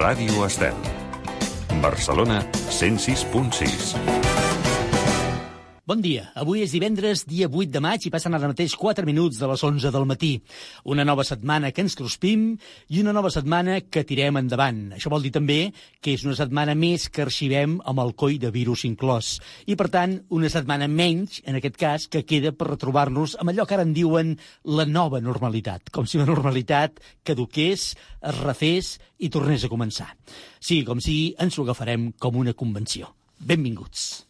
Ràdio Estel. Barcelona 106.6. Bon dia. Avui és divendres, dia 8 de maig, i passen ara mateix 4 minuts de les 11 del matí. Una nova setmana que ens cruspim i una nova setmana que tirem endavant. Això vol dir també que és una setmana més que arxivem amb el coi de virus inclòs. I, per tant, una setmana menys, en aquest cas, que queda per retrobar-nos amb allò que ara en diuen la nova normalitat. Com si la normalitat caduqués, es refés i tornés a començar. Sí, com si ens ho agafarem com una convenció. Benvinguts.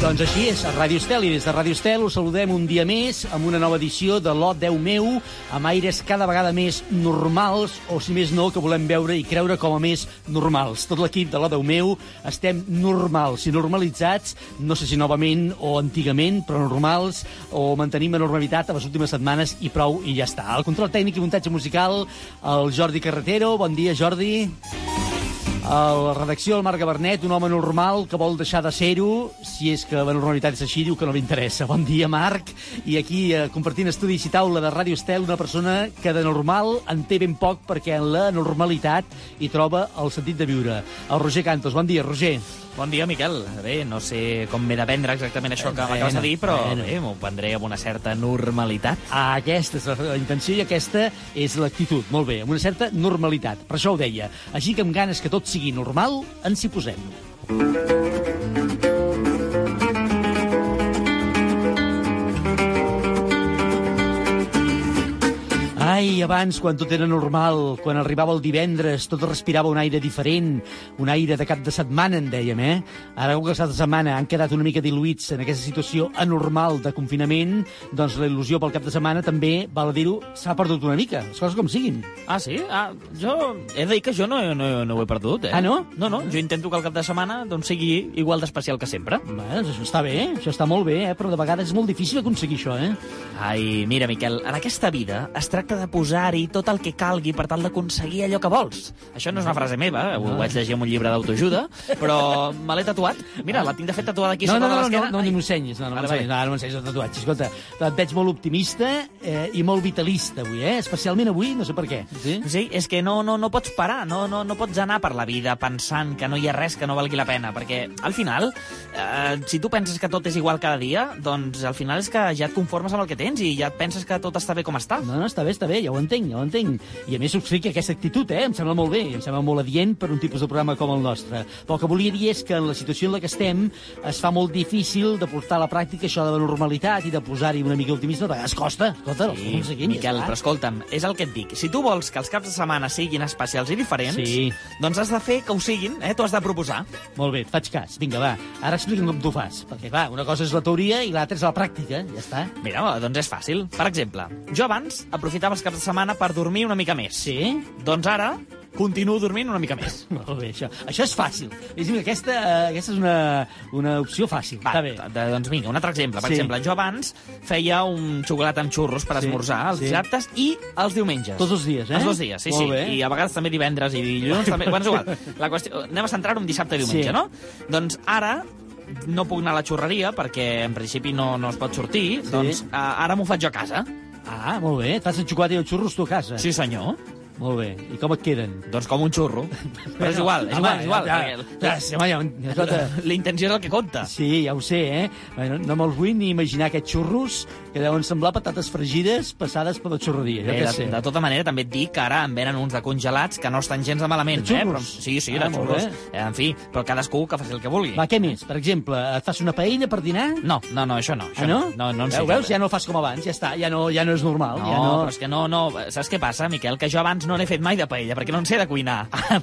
Doncs així és, a Ràdio Estel, i des de Ràdio Estel us saludem un dia més amb una nova edició de l'O Déu meu, amb aires cada vegada més normals, o si més no, que volem veure i creure com a més normals. Tot l'equip de l'O Déu meu estem normals i normalitzats, no sé si novament o antigament, però normals, o mantenim la normalitat a les últimes setmanes i prou, i ja està. El control tècnic i muntatge musical, el Jordi Carretero. Bon dia, Jordi. A la redacció, el Marc Gabernet, un home normal que vol deixar de ser-ho, si és que la normalitat és així, diu que no li interessa. Bon dia, Marc. I aquí, eh, compartint estudis i taula de Ràdio Estel, una persona que de normal en té ben poc perquè en la normalitat hi troba el sentit de viure. El Roger Cantos. Bon dia, Roger. Bon dia, Miquel. Bé, no sé com m'he de prendre exactament això que m'acabes de dir, però bé, m'ho prendré amb una certa normalitat. Ah, aquesta és la, intenció i aquesta és l'actitud. Molt bé, amb una certa normalitat. Per això ho deia. Així que amb ganes que tot sigui normal, ens hi posem. Ai, abans, quan tot era normal, quan arribava el divendres, tot respirava un aire diferent, un aire de cap de setmana, en dèiem, eh? Ara, com que de setmana han quedat una mica diluïts en aquesta situació anormal de confinament, doncs la il·lusió pel cap de setmana també, val a dir-ho, s'ha perdut una mica, les coses com siguin. Ah, sí? Ah, jo he de dir que jo no, no, no ho he perdut, eh? Ah, no? No, no, jo intento que el cap de setmana doncs, sigui igual d'especial que sempre. Bé, doncs això està bé, això està molt bé, eh? però de vegades és molt difícil aconseguir això, eh? Ai, mira, Miquel, en aquesta vida es tracta de posar-hi tot el que calgui per tal d'aconseguir allò que vols. Això no és una frase meva, eh? ho vaig llegir en un llibre d'autoajuda, però me l'he tatuat. Mira, la tinc de fet tatuada aquí No, sota no, de no, no, l'esquena. no, ni m'ensenyis, no, no m'ensenyis, no, no m'ensenyis el tatuatge. Escolta, et veig molt optimista eh, i molt vitalista avui, eh? Especialment avui, no sé per què. Sí? Sí, és que no, no, no pots parar, no, no, no pots anar per la vida pensant que no hi ha res que no valgui la pena, perquè al final, eh, si tu penses que tot és igual cada dia, doncs al final és que ja et conformes amb el que tens i ja et penses que tot està bé com està. No, no, està bé, està bé, ja ho entenc, ja ho entenc. I a més subscric aquesta actitud, eh? Em sembla molt bé, em sembla molt adient per un tipus de programa com el nostre. Però el que volia dir és que en la situació en la que estem es fa molt difícil de portar a la pràctica això de la normalitat i de posar-hi una mica d'optimisme. A vegades costa, escolta, ho estem aconseguint, Miquel, ja però escolta'm, és el que et dic. Si tu vols que els caps de setmana siguin especials i diferents, Sí. doncs has de fer que ho siguin, eh? Tu has de proposar. Molt bé, et faig cas. Vinga, va, ara explica'm com tu fas. Perquè, va, una cosa és la teoria i l'altra és la pràctica, ja està. Mira, doncs és fàcil. Per exemple, jo abans aprofitava els caps de setmana per dormir una mica més. Sí? Doncs ara continuo dormint una mica més. Molt bé, això, això és fàcil. És, mira, aquesta, eh, aquesta és una, una opció fàcil. Va, Està bé. de- doncs vinga, un altre exemple. Per Sí. exemple, jo abans feia un xocolata amb xurros per Sí, esmorzar els sí. dissabtes i els diumenges. Tots els dies, eh? Els dos dies, sí, Molt sí. bé. I a vegades també divendres i dilluns també. Bueno, és igual. La qüestió... Anem a centrar-ho en dissabte i diumenge, Sí. no? Doncs ara no puc anar a la xurreria perquè en principi no, no es pot sortir, Sí. doncs eh, ara m'ho faig jo a casa. Ah, molt bé. El xocolata i els xurros tu a casa. Sí, senyor. Molt bé. I com et queden? Doncs com un xurro. Però és igual, és igual, és igual. Ja, ja, ja, ja, La intenció és el que compta. Sí, ja ho sé, eh? Bueno, no me'ls vull ni imaginar aquests xurros que deuen semblar patates fregides passades per la xurreria. Jo Bé, què de, sé. de tota manera, també et dic que ara en venen uns de congelats que no estan gens de malament. De eh? Però, sí, sí, Ah, de xurros. bé. Eh, En fi, però cadascú que faci el que vulgui. Va, què més? Per exemple, et fas una paella per dinar? No, no, no, això no. Això Ah, no? No, no sé Veu, veus? Ja no fas com abans, ja està, ja no, ja no és normal. No, ja no... però és que no, no... Saps què passa, Miquel? Que jo abans no n'he fet mai de paella, perquè no en sé de cuinar. Ah,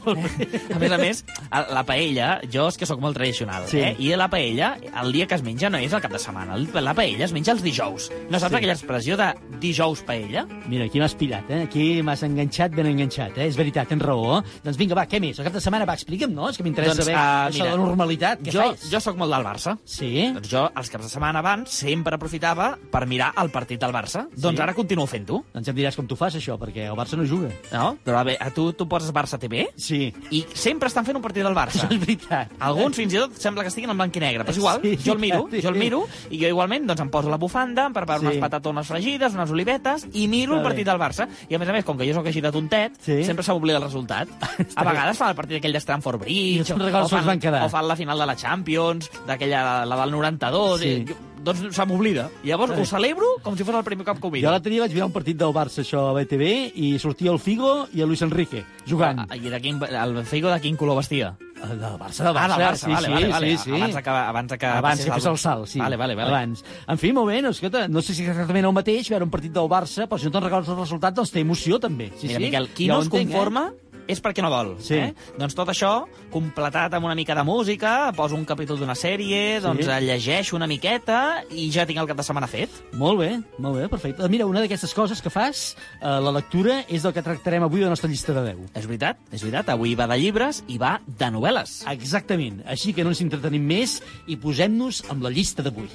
a més a més, la paella, jo és que sóc molt tradicional, Sí. eh? I la paella, el dia que es menja no és el cap de setmana. El- La paella es menja els dijous. No saps Sí. aquella expressió de dijous paella? Mira, aquí m'has pillat, eh? Aquí m'has enganxat ben enganxat, eh? És veritat, tens raó. Doncs vinga, va, què més? El cap de setmana, va, explica'm, no? És que m'interessa Doncs, saber ah, això mira, de normalitat. Què Jo, fas? jo sóc molt del Barça. Sí? Doncs jo, els caps de setmana abans, sempre aprofitava per mirar el partit del Barça. Doncs ara continuo fent-ho. Doncs ja em diràs com tu fas, això, perquè el Barça no juga. No? Però a veure, a tu, tu poses Barça TV Sí, i sempre estan fent un partit del Barça. això és veritat. Alguns fins i tot sembla que estiguin en blanc i negre, però és igual, Sí, jo el miro, sí. jo el miro, i jo igualment doncs, em poso la bufanda, em preparo Sí. unes patatones fregides, unes olivetes, i miro Està el partit bé. del Barça. I a més a més, com que jo sóc així de tontet, Sí. sempre se m'oblida el resultat. A vegades fan el partit aquell de Stamford Bridge, es van quedar. o fan la final de la Champions, d'aquella, la del 92, Sí. i, jo, doncs se m'oblida. Llavors Està bé. ho celebro com si fos el primer cop que ho Jo miro. l'altre dia vaig mirar un partit del Barça, això, a BTV, i sortia el Figo i el Luis Enrique, jugant. Ah, I de quin, el Figo de quin color vestia? El del Barça, del Barça. Ah, del Barça, sí, vale, sí, vale, vale. sí, sí. Abans de que, abans de que Abans que fes el- salt, sí. Vale, vale, vale. Abans. En fi, molt bé, no, escolta, no sé si és exactament el mateix veure un partit del Barça, però si no te'n recordes el resultat, doncs té emoció, també. Sí, Mira, sí. Miquel, qui Ja no es entenc, conforma és perquè no vol. Sí. Eh? Doncs tot això, completat amb una mica de música, poso un capítol d'una sèrie, doncs Sí. eh, llegeixo una miqueta i ja tinc el cap de setmana fet. Molt bé, molt bé, perfecte. Mira, una d'aquestes coses que fas, eh, la lectura, és del que tractarem avui de la nostra llista de 10. És veritat, és veritat. Avui va de llibres i va de novel·les. Exactament. Així que no ens entretenim més i posem-nos amb la llista d'avui.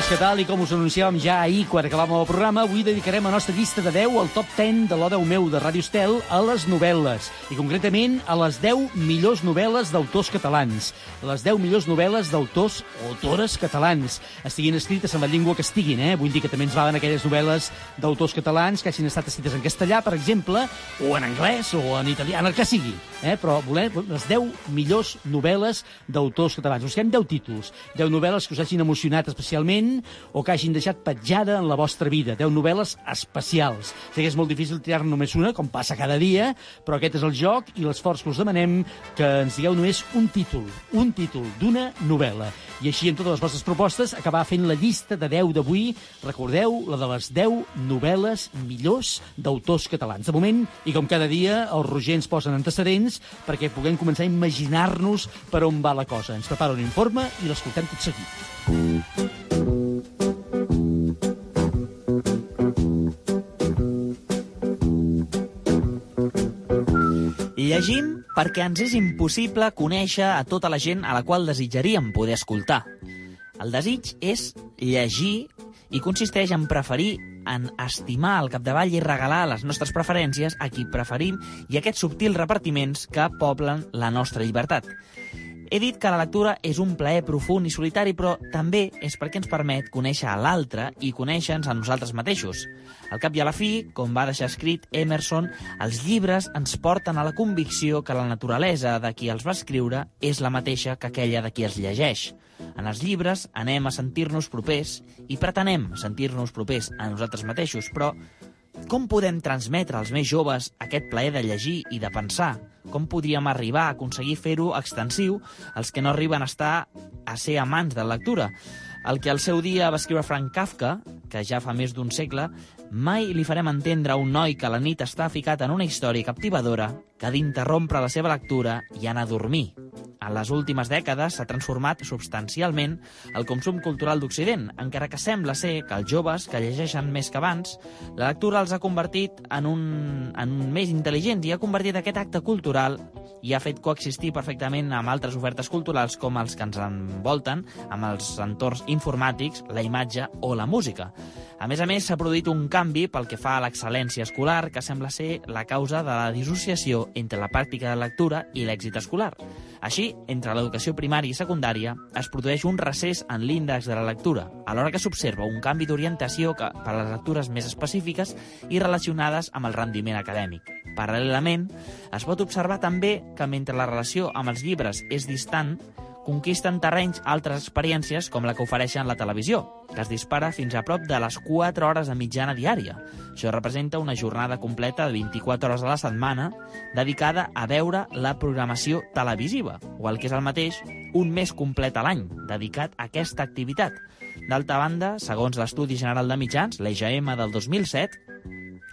És que tal i com us anunciàvem ja ahir quan acabàvem el programa, avui dedicarem la nostra llista de 10 al top 10 de l'O10 meu de Ràdio Estel a les novel·les, i concretament a les 10 millors novel·les d'autors catalans. Les 10 millors novel·les d'autors o autores catalans. Estiguin escrites en la llengua que estiguin, eh? Vull dir que també ens valen aquelles novel·les d'autors catalans que hagin estat escrites en castellà, per exemple, o en anglès, o en italià, en el que sigui. Eh? Però volem les 10 millors novel·les d'autors catalans. Busquem 10 títols, 10 novel·les que us hagin emocionat especialment o que hagin deixat petjada en la vostra vida. 10 novel·les especials. Sé que és molt difícil triar només una, com passa cada dia, però aquest és el joc i l'esforç que us demanem que ens digueu només un títol, un títol d'una novel·la. I així, en totes les vostres propostes, acabar fent la llista de 10 d'avui. Recordeu, la de les 10 novel·les millors d'autors catalans. De moment, i com cada dia, els Roger ens posen antecedents perquè puguem començar a imaginar-nos per on va la cosa. Ens prepara un informe i l'escoltem tot seguit. Llegim perquè ens és impossible conèixer a tota la gent a la qual desitjaríem poder escoltar. El desig és llegir i consisteix en preferir, en estimar al capdavall i regalar les nostres preferències a qui preferim i aquests subtils repartiments que poblen la nostra llibertat. He dit que la lectura és un plaer profund i solitari, però també és perquè ens permet conèixer a l'altre i conèixer-nos a nosaltres mateixos. Al cap i a la fi, com va deixar escrit Emerson, els llibres ens porten a la convicció que la naturalesa de qui els va escriure és la mateixa que aquella de qui els llegeix. En els llibres anem a sentir-nos propers i pretenem sentir-nos propers a nosaltres mateixos, però com podem transmetre als més joves aquest plaer de llegir i de pensar? Com podríem arribar a aconseguir fer-ho extensiu als que no arriben a estar a ser amants de la lectura? El que al seu dia va escriure Frank Kafka, que ja fa més d'un segle, mai li farem entendre a un noi que a la nit està ficat en una història captivadora que ha d'interrompre la seva lectura i anar a dormir. En les últimes dècades s'ha transformat substancialment el consum cultural d'Occident, encara que sembla ser que els joves, que llegeixen més que abans, la lectura els ha convertit en un, en un més intel·ligents i ha convertit aquest acte cultural i ha fet coexistir perfectament amb altres ofertes culturals com els que ens envolten, amb els entorns informàtics, la imatge o la música. A més a més, s'ha produït un canvi pel que fa a l'excel·lència escolar, que sembla ser la causa de la dissociació entre la pràctica de lectura i l'èxit escolar. Així, entre l'educació primària i secundària, es produeix un recés en l'índex de la lectura, alhora que s'observa un canvi d'orientació per a les lectures més específiques i relacionades amb el rendiment acadèmic. Paral·lelament, es pot observar també que mentre la relació amb els llibres és distant, conquisten terrenys altres experiències com la que ofereixen la televisió, que es dispara fins a prop de les 4 hores de mitjana diària. Això representa una jornada completa de 24 hores a la setmana dedicada a veure la programació televisiva, o el que és el mateix, un mes complet a l'any dedicat a aquesta activitat. D'altra banda, segons l'Estudi General de Mitjans, l'EGM del 2007,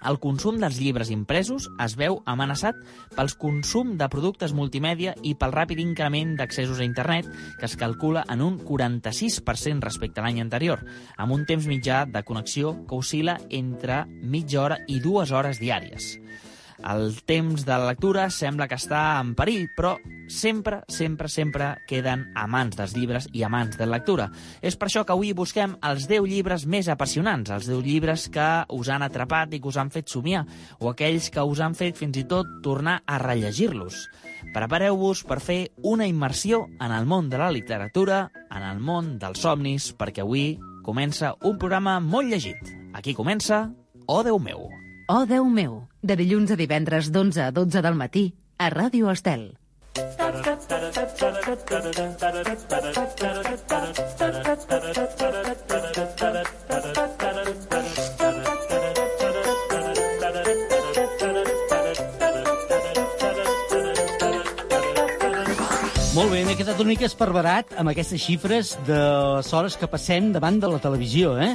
el consum dels llibres impresos es veu amenaçat pels consum de productes multimèdia i pel ràpid increment d'accessos a internet, que es calcula en un 46% respecte a l'any anterior, amb un temps mitjà de connexió que oscil·la entre mitja hora i dues hores diàries. El temps de la lectura sembla que està en perill, però sempre, sempre, sempre queden amants dels llibres i amants de la lectura. És per això que avui busquem els 10 llibres més apassionants, els 10 llibres que us han atrapat i que us han fet somiar, o aquells que us han fet fins i tot tornar a rellegir-los. Prepareu-vos per fer una immersió en el món de la literatura, en el món dels somnis, perquè avui comença un programa molt llegit. Aquí comença Oh, Déu meu! Oh, Déu meu, de dilluns a divendres d'11 a 12 del matí, a Ràdio Estel. Molt bé, m'he quedat una mica esparverat amb aquestes xifres de les hores que passem davant de la televisió, eh?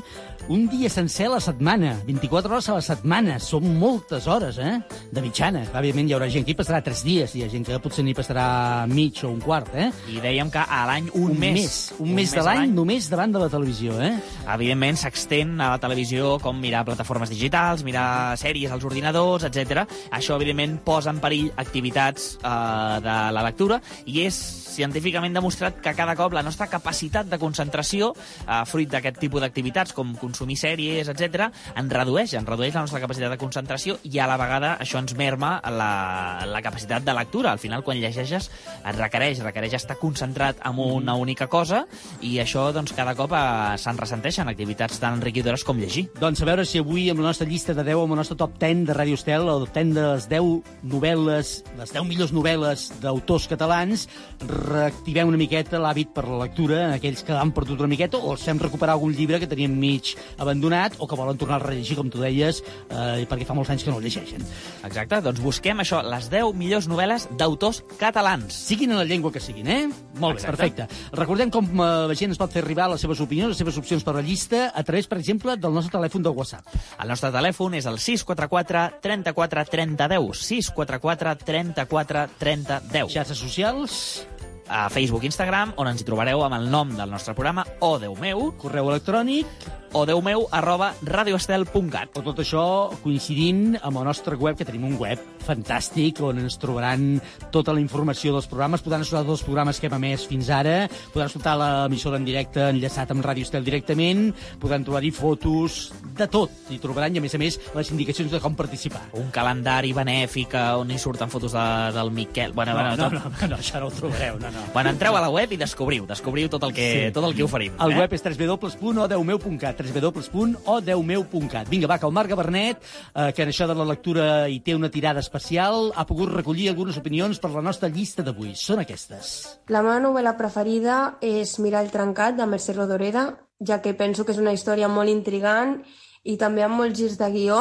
Un dia sencer a la setmana, 24 hores a la setmana, són moltes hores, eh? De mitjana. Òbviament hi haurà gent que hi passarà 3 dies, hi ha gent que potser n'hi passarà mig o un quart, eh? I dèiem que a l'any un, un mes. Un, mes de a l'any només davant de la televisió, eh? Evidentment, s'extén a la televisió com mirar plataformes digitals, mirar sèries als ordinadors, etc. Això, evidentment, posa en perill activitats eh, de la lectura i és científicament demostrat que cada cop la nostra capacitat de concentració, eh, fruit d'aquest tipus d'activitats, com consumir sèries, etc, en redueix, en redueix la nostra capacitat de concentració i a la vegada això ens merma la, la capacitat de lectura. Al final, quan llegeixes, et requereix, requereix estar concentrat en una única cosa i això, doncs, cada cop eh, se'n ressenteixen activitats tan enriquidores com llegir. Doncs a veure si avui amb la nostra llista de 10, amb el nostre top 10 de Ràdio Estel, el top 10 de les 10 novel·les, les 10 millors novel·les d'autors catalans, reactivem una miqueta l'hàbit per la lectura en aquells que han perdut una miqueta o els fem recuperar algun llibre que teníem mig abandonat o que volen tornar a rellegir, com tu deies, eh, perquè fa molts anys que no el llegeixen. Exacte, doncs busquem això, les 10 millors novel·les d'autors catalans. Siguin en la llengua que siguin, eh? Molt bé, Exacte. perfecte. Recordem com eh, la gent es pot fer arribar les seves opinions, les seves opcions per la llista, a través, per exemple, del nostre telèfon de WhatsApp. El nostre telèfon és el 644 34 30 10. 644 34 30 10. Xarxes socials, A Facebook i Instagram, on ens hi trobareu amb el nom del nostre programa, o Déu meu, correu electrònic, o Déu meu, arroba radioestel.cat. o tot això coincidint amb el nostre web, que tenim un web fantàstic, on ens trobaran tota la informació dels programes, podran escoltar tots els programes que hem emès fins ara, podran escoltar l'emissora en directe enllaçat amb Ràdio Estel directament, podran trobar-hi fotos, de tot, i trobaran, i a més a més, les indicacions de com participar. Un calendari benèfic eh, on hi surten fotos de, del Miquel... Bueno, bueno, no, tot... no, no, no, això no ho trobareu, no, no. Bueno, entreu a la web i descobriu, descobriu tot el que, Sí. tot el que oferim. El eh? web és www.odeumeu.cat, www.odeumeu.cat. Vinga, va, que el Marc Gabernet, eh, que en això de la lectura hi té una tirada especial, ha pogut recollir algunes opinions per la nostra llista d'avui. Són aquestes. La meva novel·la preferida és Mirall trencat, de Mercè Rodoreda, ja que penso que és una història molt intrigant i també amb molts girs de guió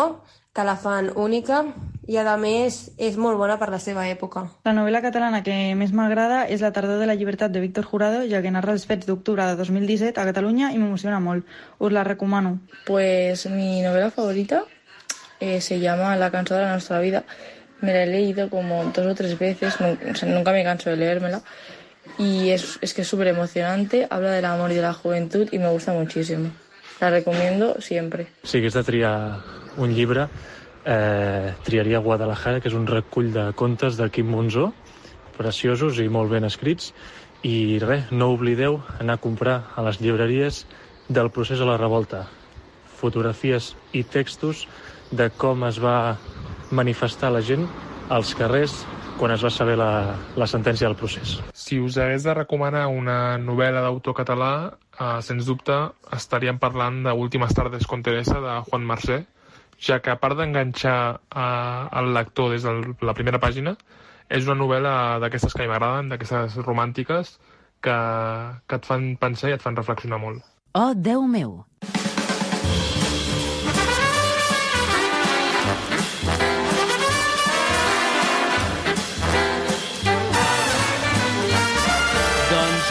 que la fan única i, a més, és molt bona per la seva època. La novel·la catalana que més m'agrada és La tardor de la llibertat de Víctor Jurado, ja que narra els fets d'octubre de 2017 a Catalunya i m'emociona molt. Us la recomano. Pues mi novela favorita eh, se llama La canción de la nuestra vida. Me la he leído como dos o tres veces, nu- o sea, nunca me canso de leérmela. Y es, es que es súper emocionante, habla del amor y de la juventud y me gusta muchísimo. La recomiendo siempre. Si hagués de triar un llibre, eh, triaria Guadalajara, que és un recull de contes de Quim Monzó, preciosos i molt ben escrits. I res, no oblideu anar a comprar a les llibreries del procés a la revolta. Fotografies i textos de com es va manifestar la gent als carrers quan es va saber la, la sentència del procés. Si us hagués de recomanar una novel·la d'autor català, eh, sens dubte estaríem parlant de Últimes tardes con Teresa, de Juan Mercè, ja que a part d'enganxar eh, el lector des de la primera pàgina, és una novel·la d'aquestes que m'agraden, d'aquestes romàntiques, que, que et fan pensar i et fan reflexionar molt. Oh, Déu meu!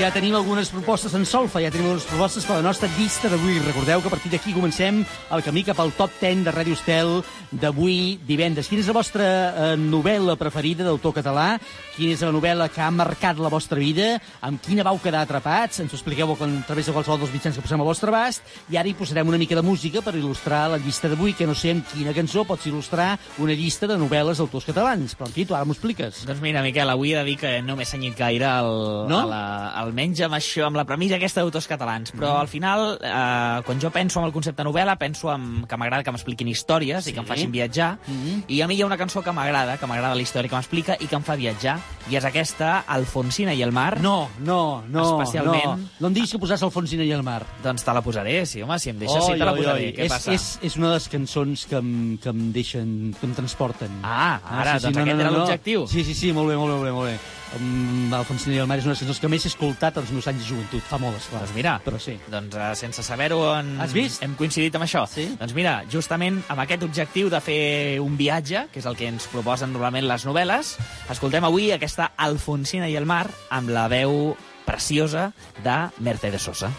Ja tenim algunes propostes en solfa, ja tenim algunes propostes per a la nostra llista d'avui. Recordeu que a partir d'aquí comencem el camí cap al top 10 de Ràdio Estel d'avui divendres. Quina és la vostra eh, novel·la preferida d'autor català? Quina és la novel·la que ha marcat la vostra vida? Amb quina vau quedar atrapats? Ens ho expliqueu a través de qualsevol dels mitjans que posem al vostre abast. I ara hi posarem una mica de música per il·lustrar la llista d'avui, que no sé amb quina cançó pots il·lustrar una llista de novel·les d'autors catalans. Però, en fi, tu ara m'ho expliques. Doncs mira, Miquel, avui he de dir que no m'he senyit gaire al, No? a la, almenys amb això, amb la premissa aquesta d'autors catalans. Però Mm. al final, eh, quan jo penso en el concepte novel·la, penso en, que m'agrada que m'expliquin històries i que em facin viatjar. Mm. I a mi hi ha una cançó que m'agrada, que m'agrada la història que m'explica i que em fa viatjar. I és aquesta, Alfonsina i el mar. No, no, no, Especialment- no. No em diguis que posàs Alfonsina i el mar. Doncs te la posaré, sí, home, si em deixes, sí te la posaré. Què és, passa? És, és una de les cançons que em, que em deixen, que em transporten. Ah, ara, doncs aquest era l'objectiu. Sí, sí, sí, molt bé, molt bé, molt bé. Molt bé. Um, Alfonsina i el mar és una de les cançons que més he escoltat als meus anys de joventut. Fa molt, esclar. Doncs mira, Però sí. doncs uh, sense saber-ho en... Has vist? hem coincidit amb això. Sí. Doncs mira, justament amb aquest objectiu de fer un viatge, que és el que ens proposen normalment les novel·les, escoltem avui aquesta Alfonsina i el mar amb la veu preciosa de Mercedes Sosa.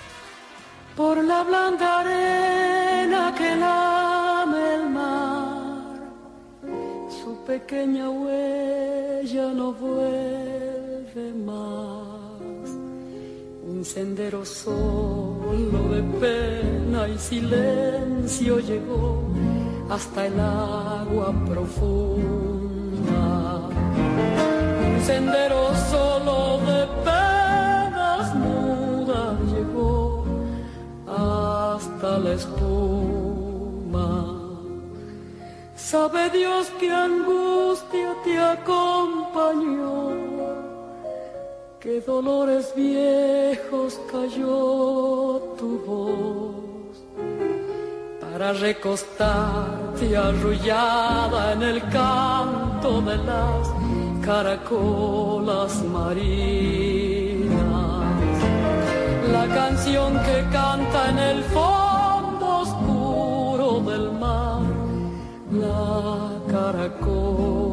por la blanca arena que lame el mar. Su pequeña huella no vuelve Un sendero solo de pena y silencio llegó hasta el agua profunda. Un sendero solo de penas mudas llegó hasta la espuma. Sabe Dios que angustia te acompañó, que dolores viejos cayó tu voz para recostarte arrullada en el canto de las caracolas marinas. La canción que canta en el fondo oscuro del mar, la caracola.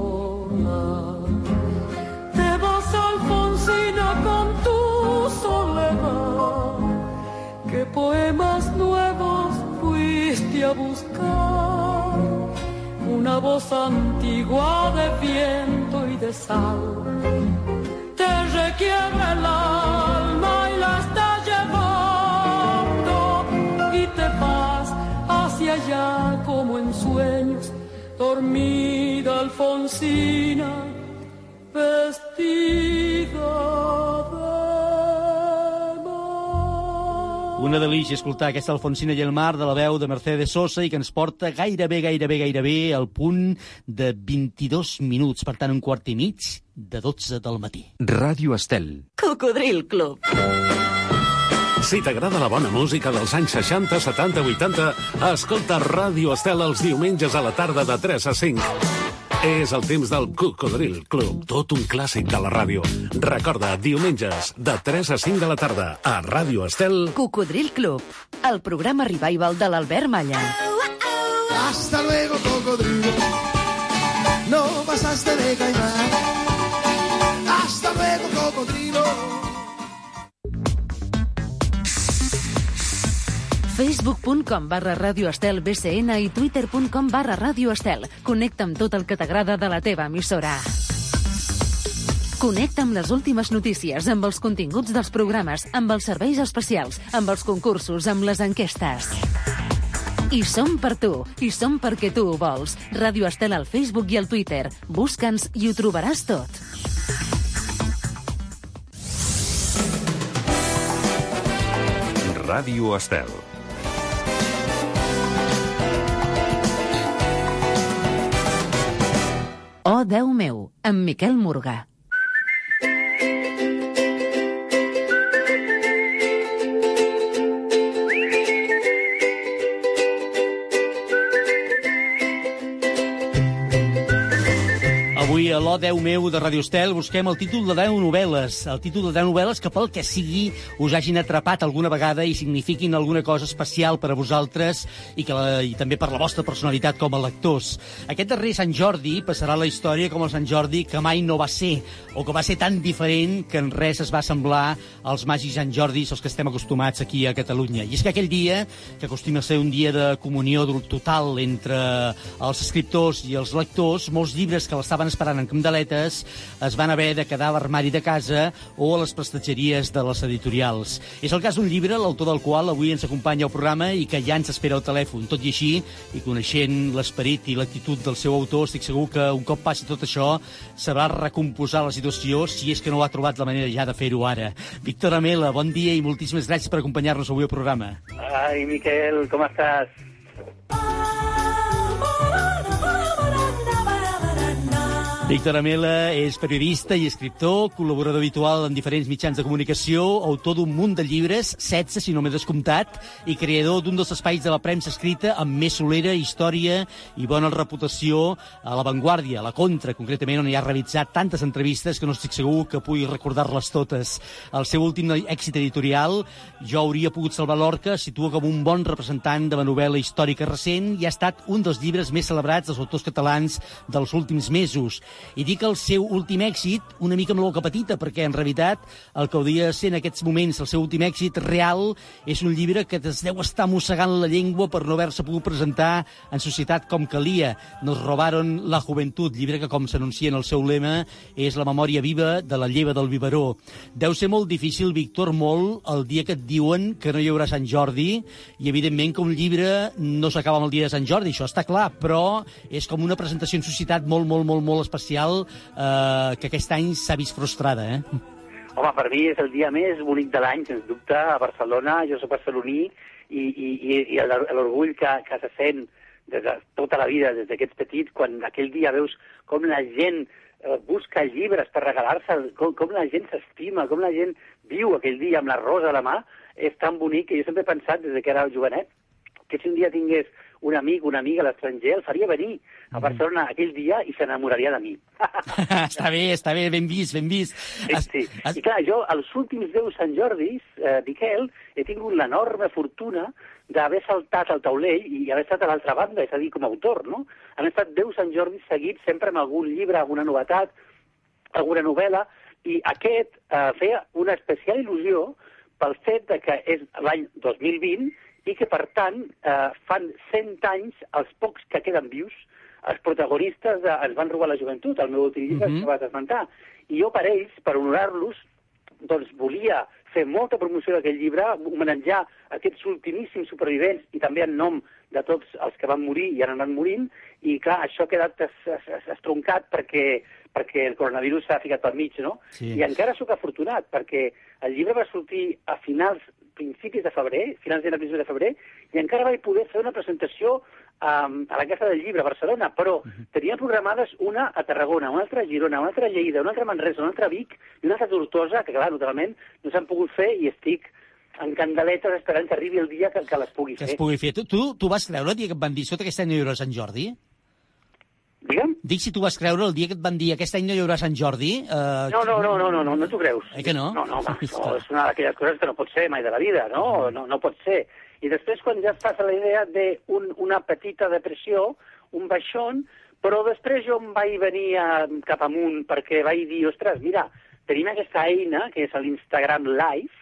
Poemas nuevos fuiste a buscar, una voz antigua de viento y de sal. Te requiebra el alma y la está llevando. Y te vas hacia allá como en sueños, dormida Alfonsina, vestida Una delícia escoltar aquesta Alfonsina i el mar de la veu de Mercedes Sosa i que ens porta gairebé, gairebé, gairebé al punt de 22 minuts, per tant un quart i mig de 12 del matí. Ràdio Estel. Cocodril Club. Si t'agrada la bona música dels anys 60, 70, 80, escolta Ràdio Estel els diumenges a la tarda de 3 a 5. És el temps del Cocodril Club, tot un clàssic de la ràdio. Recorda, diumenges, de 3 a 5 de la tarda, a Ràdio Estel... Cocodril Club, el programa revival de l'Albert Malla. Hasta luego, cocodrilo. No pasaste de caimán. Hasta luego, cocodrilo. facebook.com barra Radio Estel BCN i twitter.com barra Radio Estel. Connecta amb tot el que t'agrada de la teva emissora. Connecta amb les últimes notícies, amb els continguts dels programes, amb els serveis especials, amb els concursos, amb les enquestes. I som per tu, i som perquè tu ho vols. Ràdio Estel al Facebook i al Twitter. Busca'ns i ho trobaràs tot. Ràdio Estel. Oh, Déu meu, amb Miquel Morgà. Avui a l'O10 meu de Radio Estel busquem el títol de 10 novel·les. El títol de 10 novel·les que pel que sigui us hagin atrapat alguna vegada i signifiquin alguna cosa especial per a vosaltres i, que la, i també per la vostra personalitat com a lectors. Aquest darrer Sant Jordi passarà la història com el Sant Jordi que mai no va ser, o que va ser tan diferent que en res es va semblar als màgics Sant Jordis als que estem acostumats aquí a Catalunya. I és que aquell dia, que acostuma a ser un dia de comunió total entre els escriptors i els lectors, molts llibres que l'estaven esperant en candeletes es van haver de quedar a l'armari de casa o a les prestatgeries de les editorials. És el cas d'un llibre, l'autor del qual avui ens acompanya al programa i que ja ens espera al telèfon. Tot i així, i coneixent l'esperit i l'actitud del seu autor, estic segur que un cop passi tot això sabrà recomposar la situació si és que no ha trobat la manera ja de fer-ho ara. Víctor Amela, bon dia i moltíssimes gràcies per acompanyar-nos avui al programa. Ai, Miquel, com estàs? Víctor Amela és periodista i escriptor, col·laborador habitual en diferents mitjans de comunicació, autor d'un munt de llibres, 16 si no m'he descomptat, i creador d'un dels espais de la premsa escrita amb més solera, història i bona reputació a l'avantguàrdia, a la contra, concretament, on hi ha realitzat tantes entrevistes que no estic segur que pugui recordar-les totes. El seu últim èxit editorial, Jo hauria pogut salvar l'orca, situa com un bon representant de la novel·la històrica recent i ha estat un dels llibres més celebrats dels autors catalans dels últims mesos. I dic el seu últim èxit una mica amb la boca petita, perquè en realitat el que hauria de ser en aquests moments el seu últim èxit real és un llibre que es deu estar mossegant la llengua per no haver-se pogut presentar en societat com calia. Nos robaron la juventud, llibre que, com s'anuncia en el seu lema, és la memòria viva de la lleva del biberó. Deu ser molt difícil, Víctor, molt, el dia que et diuen que no hi haurà Sant Jordi, i evidentment que un llibre no s'acaba amb el dia de Sant Jordi, això està clar, però és com una presentació en societat molt, molt, molt, molt especial eh, que aquest any s'ha vist frustrada, eh? Home, per mi és el dia més bonic de l'any, sens dubte, a Barcelona. Jo soc barceloní i, i, i, i l'orgull que, que se sent des de tota la vida, des d'aquests petits, quan aquell dia veus com la gent eh, busca llibres per regalar-se, com, com la gent s'estima, com la gent viu aquell dia amb la rosa a la mà, és tan bonic que jo sempre he pensat, des que era jovenet, que si un dia tingués un amic, una amiga a l'estranger, el faria venir a Barcelona aquell dia i s'enamoraria de mi. està bé, està bé, ben vist, ben vist. Sí, sí. I clar, jo, als últims 10 Sant Jordis, eh, Miquel, he tingut l'enorme fortuna d'haver saltat al taulell i haver estat a l'altra banda, és a dir, com a autor, no? Han estat 10 Sant Jordis seguits sempre amb algun llibre, alguna novetat, alguna novel·la, i aquest eh, feia una especial il·lusió pel fet de que és l'any 2020 i que, per tant, eh, fan 100 anys, els pocs que queden vius, els protagonistes de Ens van robar la joventut, el meu últim llibre uh -huh. que vas esmentar. I jo, per ells, per honorar-los, doncs volia fer molta promoció d'aquest llibre, homenatjar aquests ultimíssims supervivents i també en nom de tots els que van morir i han anat morint, i clar, això ha quedat es, es, estroncat perquè, perquè el coronavirus s'ha ficat pel mig, no? Sí. I encara sóc afortunat, perquè el llibre va sortir a finals principis de febrer, finals de principis de febrer, i encara vaig poder fer una presentació um, a la Casa del Llibre a Barcelona, però uh -huh. tenia programades una a Tarragona, una altra a Girona, una altra a Lleida, una altra a Manresa, una altra a Vic i una altra a Tortosa, que clar, naturalment no s'han pogut fer i estic en candeletes esperant que arribi el dia que, que les pugui Que fer. es pugui fer. Tu, tu, tu vas creure el dia que et van dir, escolta, aquest any no hi haurà Sant Jordi? Digue'm? Dic si tu vas creure el dia que et van dir aquest any no hi haurà Sant Jordi. Eh, No, no, no, no, no, no, no t'ho creus. Eh que no? No, no, home, no, és una d'aquelles coses que no pot ser mai de la vida, no? No, no pot ser. I després, quan ja fas a la idea d'una un, petita depressió, un baixón, però després jo em vaig venir a, cap amunt perquè vaig dir, ostres, mira, tenim aquesta eina, que és l'Instagram Live,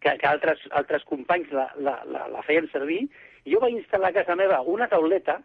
que, que altres, altres companys la, la, la, la feien servir, i jo vaig instal·lar a casa meva una tauleta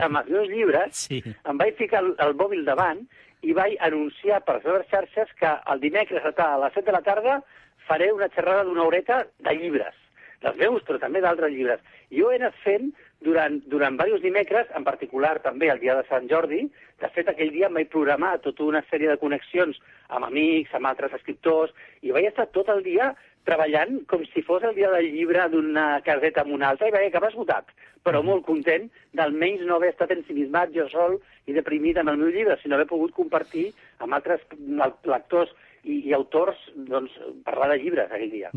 amb els meus llibres, Sí. em vaig ficar el, el mòbil davant i vaig anunciar per les meves xarxes que el dimecres a les 7 de la tarda faré una xerrada d'una horeta de llibres, dels meus, però també d'altres llibres. I jo he anat fent durant, durant diversos dimecres, en particular també el dia de Sant Jordi, de fet aquell dia em vaig programar tota una sèrie de connexions amb amics, amb altres escriptors, i vaig estar tot el dia treballant com si fos el dia del llibre d'una caseta amb una altra i vaig acabar esgotat, però molt content d'almenys no haver estat ensimismat jo sol i deprimit amb el meu llibre, sinó haver pogut compartir amb altres lectors i, i autors, doncs, parlar de llibres aquell dia.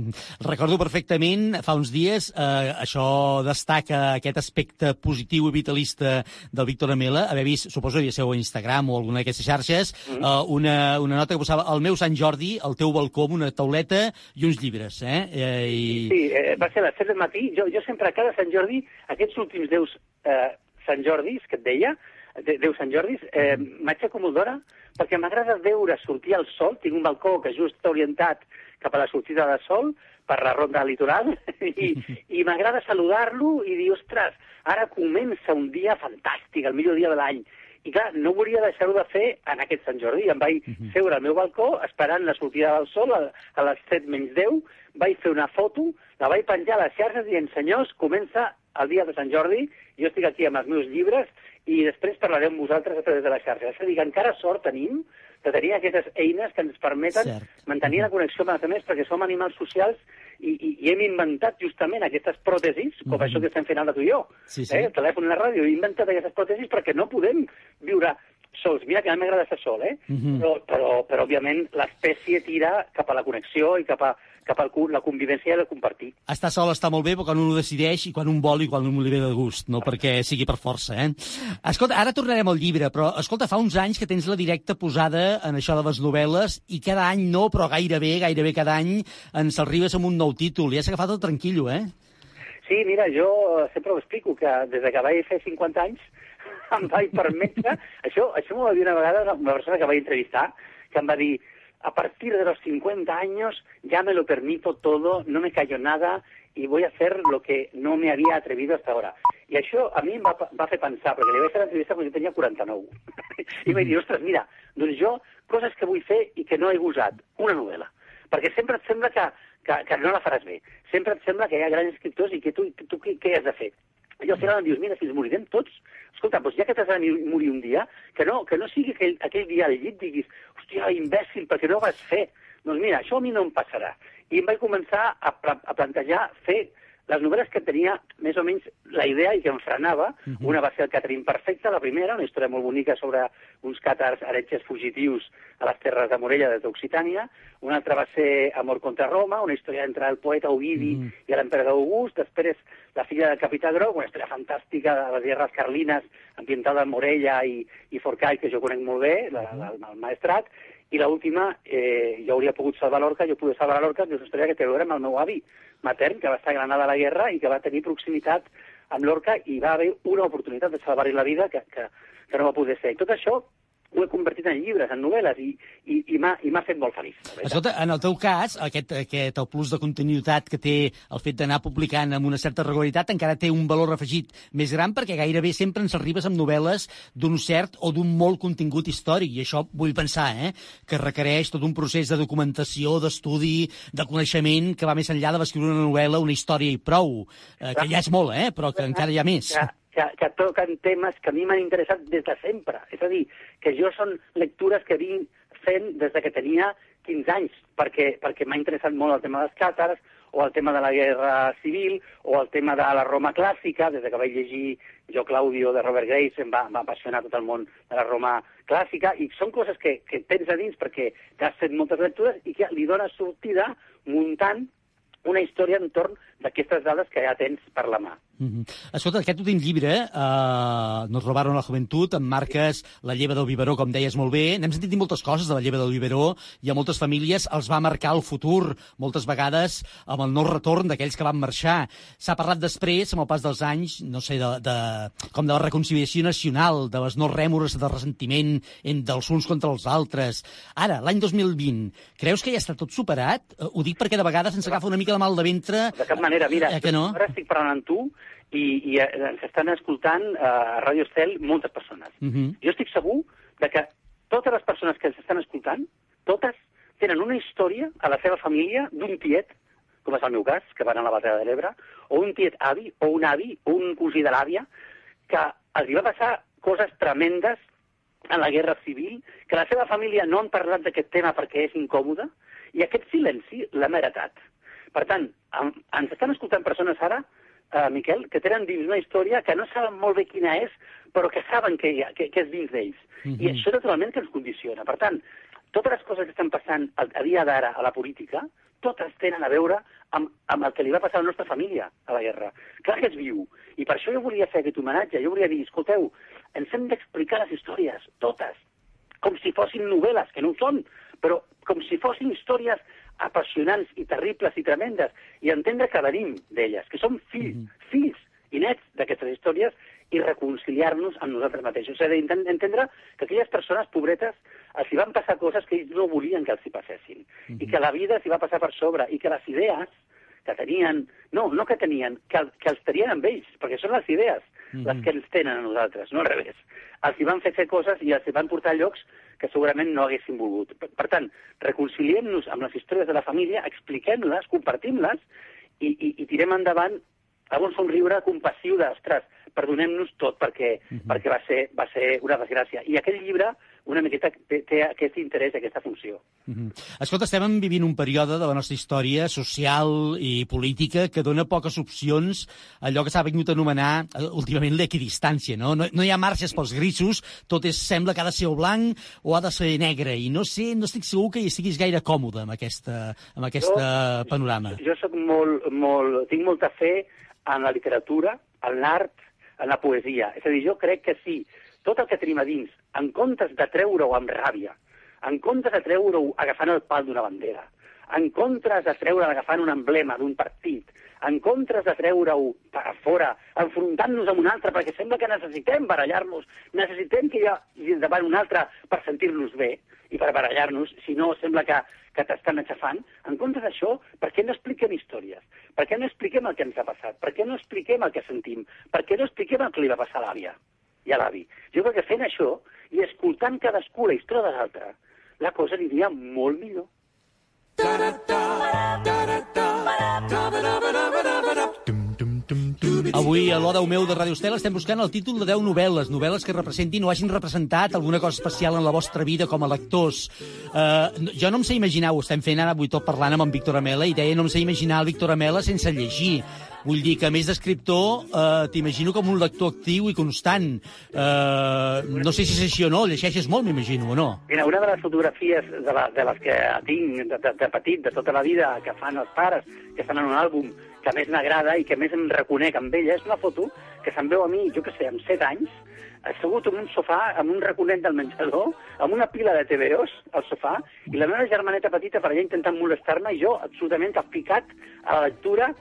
Recordo perfectament, fa uns dies, eh, això destaca aquest aspecte positiu i vitalista del Víctor Amela, haver vist, suposo que seu a Instagram o alguna d'aquestes xarxes, Mhm. eh, una, una nota que posava el meu Sant Jordi, el teu balcó amb una tauleta i uns llibres, eh? eh i... Sí, eh, va ser a les 7 del matí. Jo, jo sempre, a cada Sant Jordi, aquests últims 10 eh, Sant Jordis, que et deia, de- 10 Sant Jordis, eh, m'aixeco molt d'hora perquè m'agrada veure sortir el sol. Tinc un balcó que just està orientat cap a la sortida del sol per la ronda litoral i, i m'agrada saludar-lo i dir, ostres, ara comença un dia fantàstic, el millor dia de l'any. I clar, no volia deixar-ho de fer en aquest Sant Jordi. Em vaig seure al meu balcó esperant la sortida del sol a, a les 7 menys 10, vaig fer una foto, la vaig penjar a les xarxes dient, senyors, comença el dia de Sant Jordi, jo estic aquí amb els meus llibres i després parlaré amb vosaltres a través de la xarxa. És a dir, que encara sort tenim de tenir aquestes eines que ens permeten Cert. mantenir la connexió amb els altres perquè som animals socials i, i, i hem inventat justament aquestes pròtesis, com això que estem fent ara tu i jo. Sí, sí. Eh? El telèfon i la ràdio, he inventat aquestes pròtesis perquè no podem viure sols. Mira que a mi m'agrada estar sol, eh? Mhm. però, però, però, òbviament, l'espècie tira cap a la connexió i cap a, cap a la convivència i el compartir. Estar sol està molt bé, però quan un ho decideix i quan un vol i quan un li ve de gust, no perquè sigui per força, eh? Escolta, ara tornarem al llibre, però, escolta, fa uns anys que tens la directa posada en això de les novel·les i cada any no, però gairebé, gairebé cada any ens arribes amb un nou títol i has agafat el tranquil·lo, eh? Sí, mira, jo sempre ho explico, que des de que vaig fer 50 anys em vaig permetre... això això m'ho va dir una vegada una persona que vaig entrevistar, que em va dir a partir de los 50 años ya me lo permito todo, no me callo nada y voy a hacer lo que no me había atrevido hasta ahora. I això a mi em va, va fer pensar, perquè li vaig fer l'entrevista quan jo tenia 49. I vaig dir, ostres, mira, doncs jo, coses que vull fer i que no he gosat, una novel·la. Perquè sempre et sembla que, que, que no la faràs bé. Sempre et sembla que hi ha grans escriptors i que tu, tu, tu què, què has de fer? I al final em dius, mira, si ens morirem tots, escolta, doncs ja que t'has de morir un dia, que no, que no sigui aquell, aquell dia al llit diguis, hòstia, imbècil, perquè no ho vas fer. Doncs mira, això a mi no em passarà. I em vaig començar a, a plantejar fer les novel·les que tenia més o menys la idea i que em frenava. Una va ser el Catherine Perfecta, la primera, una història molt bonica sobre uns càtars heretges fugitius a les terres de Morella des d'Occitània. Una altra va ser Amor contra Roma, una història entre el poeta Ovidi i l'emperador August. Després La filla del capità Groc, una història fantàstica de les guerres carlines, ambientada en Morella i, i Forcall, que jo conec molt bé, la, la, el maestrat. I l'última, eh, jo hauria pogut salvar l'Orca, jo pude salvar l'Orca, que és una història que té a veure amb el meu avi matern, que va estar a Granada a la guerra i que va tenir proximitat amb l'Orca i va haver una oportunitat de salvar-li la vida que, que, que no va poder ser. I tot això ho he convertit en llibres, en novel·les, i, i, i m'ha fet molt feliç. Escolta, en el teu cas, aquest, aquest el plus de continuïtat que té el fet d'anar publicant amb una certa regularitat encara té un valor afegit més gran perquè gairebé sempre ens arribes amb novel·les d'un cert o d'un molt contingut històric, i això vull pensar, eh, que requereix tot un procés de documentació, d'estudi, de coneixement, que va més enllà d'escriure una novel·la, una història i prou, eh, que ja és molt, eh, però que encara hi ha més. que, que, que toquen temes que a mi m'han interessat des de sempre. És a dir, que jo són lectures que vinc fent des de que tenia 15 anys, perquè, perquè m'ha interessat molt el tema dels càtars, o el tema de la guerra civil, o el tema de la Roma clàssica, des de que vaig llegir Jo Claudio de Robert Grace, em va, va apassionar tot el món de la Roma clàssica, i són coses que, que tens a dins perquè has fet moltes lectures i que li dones sortida muntant una història entorn d'aquestes dades que ja tens per la mà. Mm -hmm. Escolta, aquest últim llibre, eh, Nos robaron la juventud, en marques la lleva del biberó, com deies molt bé. N'hem sentit dir moltes coses de la lleva del biberó i a moltes famílies els va marcar el futur, moltes vegades amb el no retorn d'aquells que van marxar. S'ha parlat després, amb el pas dels anys, no sé, de, de, com de la reconciliació nacional, de les no rèmores de ressentiment en, dels uns contra els altres. Ara, l'any 2020, creus que ja està tot superat? Eh, Ho dic perquè de vegades ens agafa una mica de mal de ventre. De manera, mira, Eh, que no? ara estic parlant amb tu i, i eh, ens estan escoltant eh, a Ràdio Estel moltes persones. Uh -huh. Jo estic segur de que totes les persones que ens estan escoltant, totes, tenen una història a la seva família d'un tiet, com és el meu cas, que va anar a la batalla de l'Ebre, o un tiet avi, o un avi, o un cosí de l'àvia, que els hi va passar coses tremendes en la guerra civil, que la seva família no han parlat d'aquest tema perquè és incòmode, i aquest silenci l'hem heretat. Per tant, ens estan escoltant persones ara, eh, Miquel, que tenen dins una història que no saben molt bé quina és, però que saben que, hi ha, que, que és dins d'ells. I això naturalment que ens condiciona. Per tant, totes les coses que estan passant a, a dia d'ara a la política, totes tenen a veure amb, amb el que li va passar a la nostra família a la guerra. Clar que és viu. I per això jo volia fer aquest homenatge. Jo volia dir, escolteu, ens hem d'explicar les històries, totes, com si fossin novel·les, que no ho són, però com si fossin històries apassionants i terribles i tremendes, i entendre que venim d'elles, que som fills, mm -hmm. fills i nets d'aquestes històries, i reconciliar-nos amb nosaltres mateixos. És a dir, entendre que aquelles persones pobretes els hi van passar coses que ells no volien que els hi passessin, mm -hmm. i que la vida s'hi va passar per sobre, i que les idees que tenien, no, no que tenien, que, que els tenien amb ells, perquè són les idees mm -hmm. les que ens tenen a nosaltres, no al revés. Els hi van fer fer coses i els hi van portar a llocs que segurament no haguessin volgut. Per, per tant, reconciliem-nos amb les històries de la família, expliquem-les, compartim-les i, i, i tirem endavant amb un somriure compassiu de, ostres, perdonem-nos tot perquè, uh -huh. perquè va, ser, va ser una desgràcia. I aquell llibre una miqueta té, té aquest interès, aquesta funció. Uh -huh. Escolta, estem vivint un període de la nostra història social i política que dona poques opcions a allò que s'ha vingut a anomenar eh, últimament l'equidistància, no? no? No hi ha marxes pels grisos, tot és, sembla que ha de ser o blanc o ha de ser negre, i no sé, no estic segur que hi estiguis gaire còmode amb aquesta, amb aquesta jo, panorama. Jo, jo soc molt, molt, tinc molta fe en la literatura, en l'art, en la poesia. És a dir, jo crec que sí, tot el que tenim a dins, en comptes de treure-ho amb ràbia, en comptes de treure-ho agafant el pal d'una bandera, en comptes de treure agafant un emblema d'un partit, en comptes de treure-ho a fora, enfrontant-nos amb un altre, perquè sembla que necessitem barallar-nos, necessitem que hi hagi davant un altre per sentir-nos bé i per barallar-nos, si no sembla que, que t'estan aixafant. En comptes d'això, per què no expliquem històries? Per què no expliquem el que ens ha passat? Per què no expliquem el que sentim? Per què no expliquem el que li va passar a l'àvia i a l'avi? Jo crec que fent això i escoltant cadascú la història de l'altre, la cosa aniria molt millor. Avui a l'Hora meu de Radio Estel estem buscant el títol de 10 novel·les, novel·les que representin o hagin representat alguna cosa especial en la vostra vida com a lectors. Uh, jo no em sé imaginar, ho estem fent ara avui tot parlant amb en Víctor Amela, i deia no em sé imaginar el Víctor Amela sense llegir. Vull dir que, a més d'escriptor, eh, t'imagino com un lector actiu i constant. Eh, no sé si és així o no, llegeixes molt, m'imagino, o no? Mira, una de les fotografies de, la, de les que tinc de, de, de petit, de tota la vida, que fan els pares, que estan en un àlbum, que més m'agrada i que més em reconec amb ella, és una foto que se'm veu a mi, jo que sé, amb 7 anys, assegut en un sofà, amb un raconet del menjador, amb una pila de TVOs al sofà, i la meva germaneta petita per allà intentant molestar-me, i jo absolutament aplicat a la lectura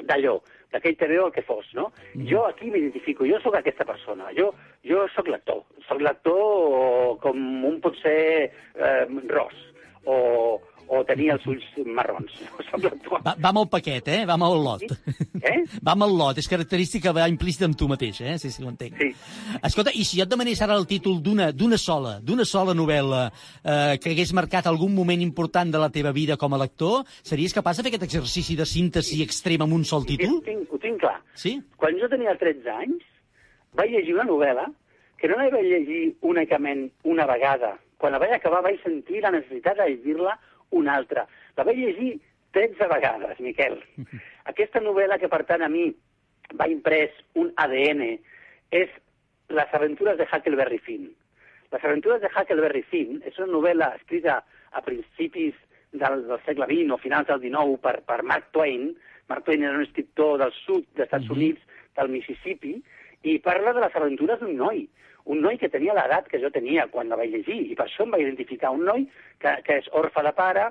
d'allò, d'aquell TVO el que fos, no? Mm. Jo aquí m'identifico, jo sóc aquesta persona, jo, jo sóc lector, sóc lector com un pot ser eh, ros, o, o tenir els ulls marrons. Va, va amb el paquet, eh? Va amb el lot. Sí? Eh? Va amb el lot, és característica, va implícita en tu mateix, eh? Sí, sí, ho entenc. Sí. Escolta, i si jo et demanés ara el títol d'una sola, d'una sola novel·la eh, que hagués marcat algun moment important de la teva vida com a lector, series capaç de fer aquest exercici de síntesi extrem amb un sol títol? Ho tinc, ho tinc clar. Sí? Quan jo tenia 13 anys, vaig llegir una novel·la que no la vaig llegir únicament una vegada. Quan la vaig acabar vaig sentir la necessitat de llegir-la una altra. La vaig llegir 13 vegades, Miquel. Aquesta novel·la que, per tant, a mi va imprès un ADN és Les aventures de Huckleberry Finn. Les aventures de Huckleberry Finn és una novel·la escrita a principis del, del segle XX o finals del XIX per, per Mark Twain. Mark Twain era un escriptor del sud dels Estats Mhm. Units, del Mississippi, i parla de les aventures d'un noi, un noi que tenia l'edat que jo tenia quan la vaig llegir, i per això em va identificar, un noi que, que és orfe de pare,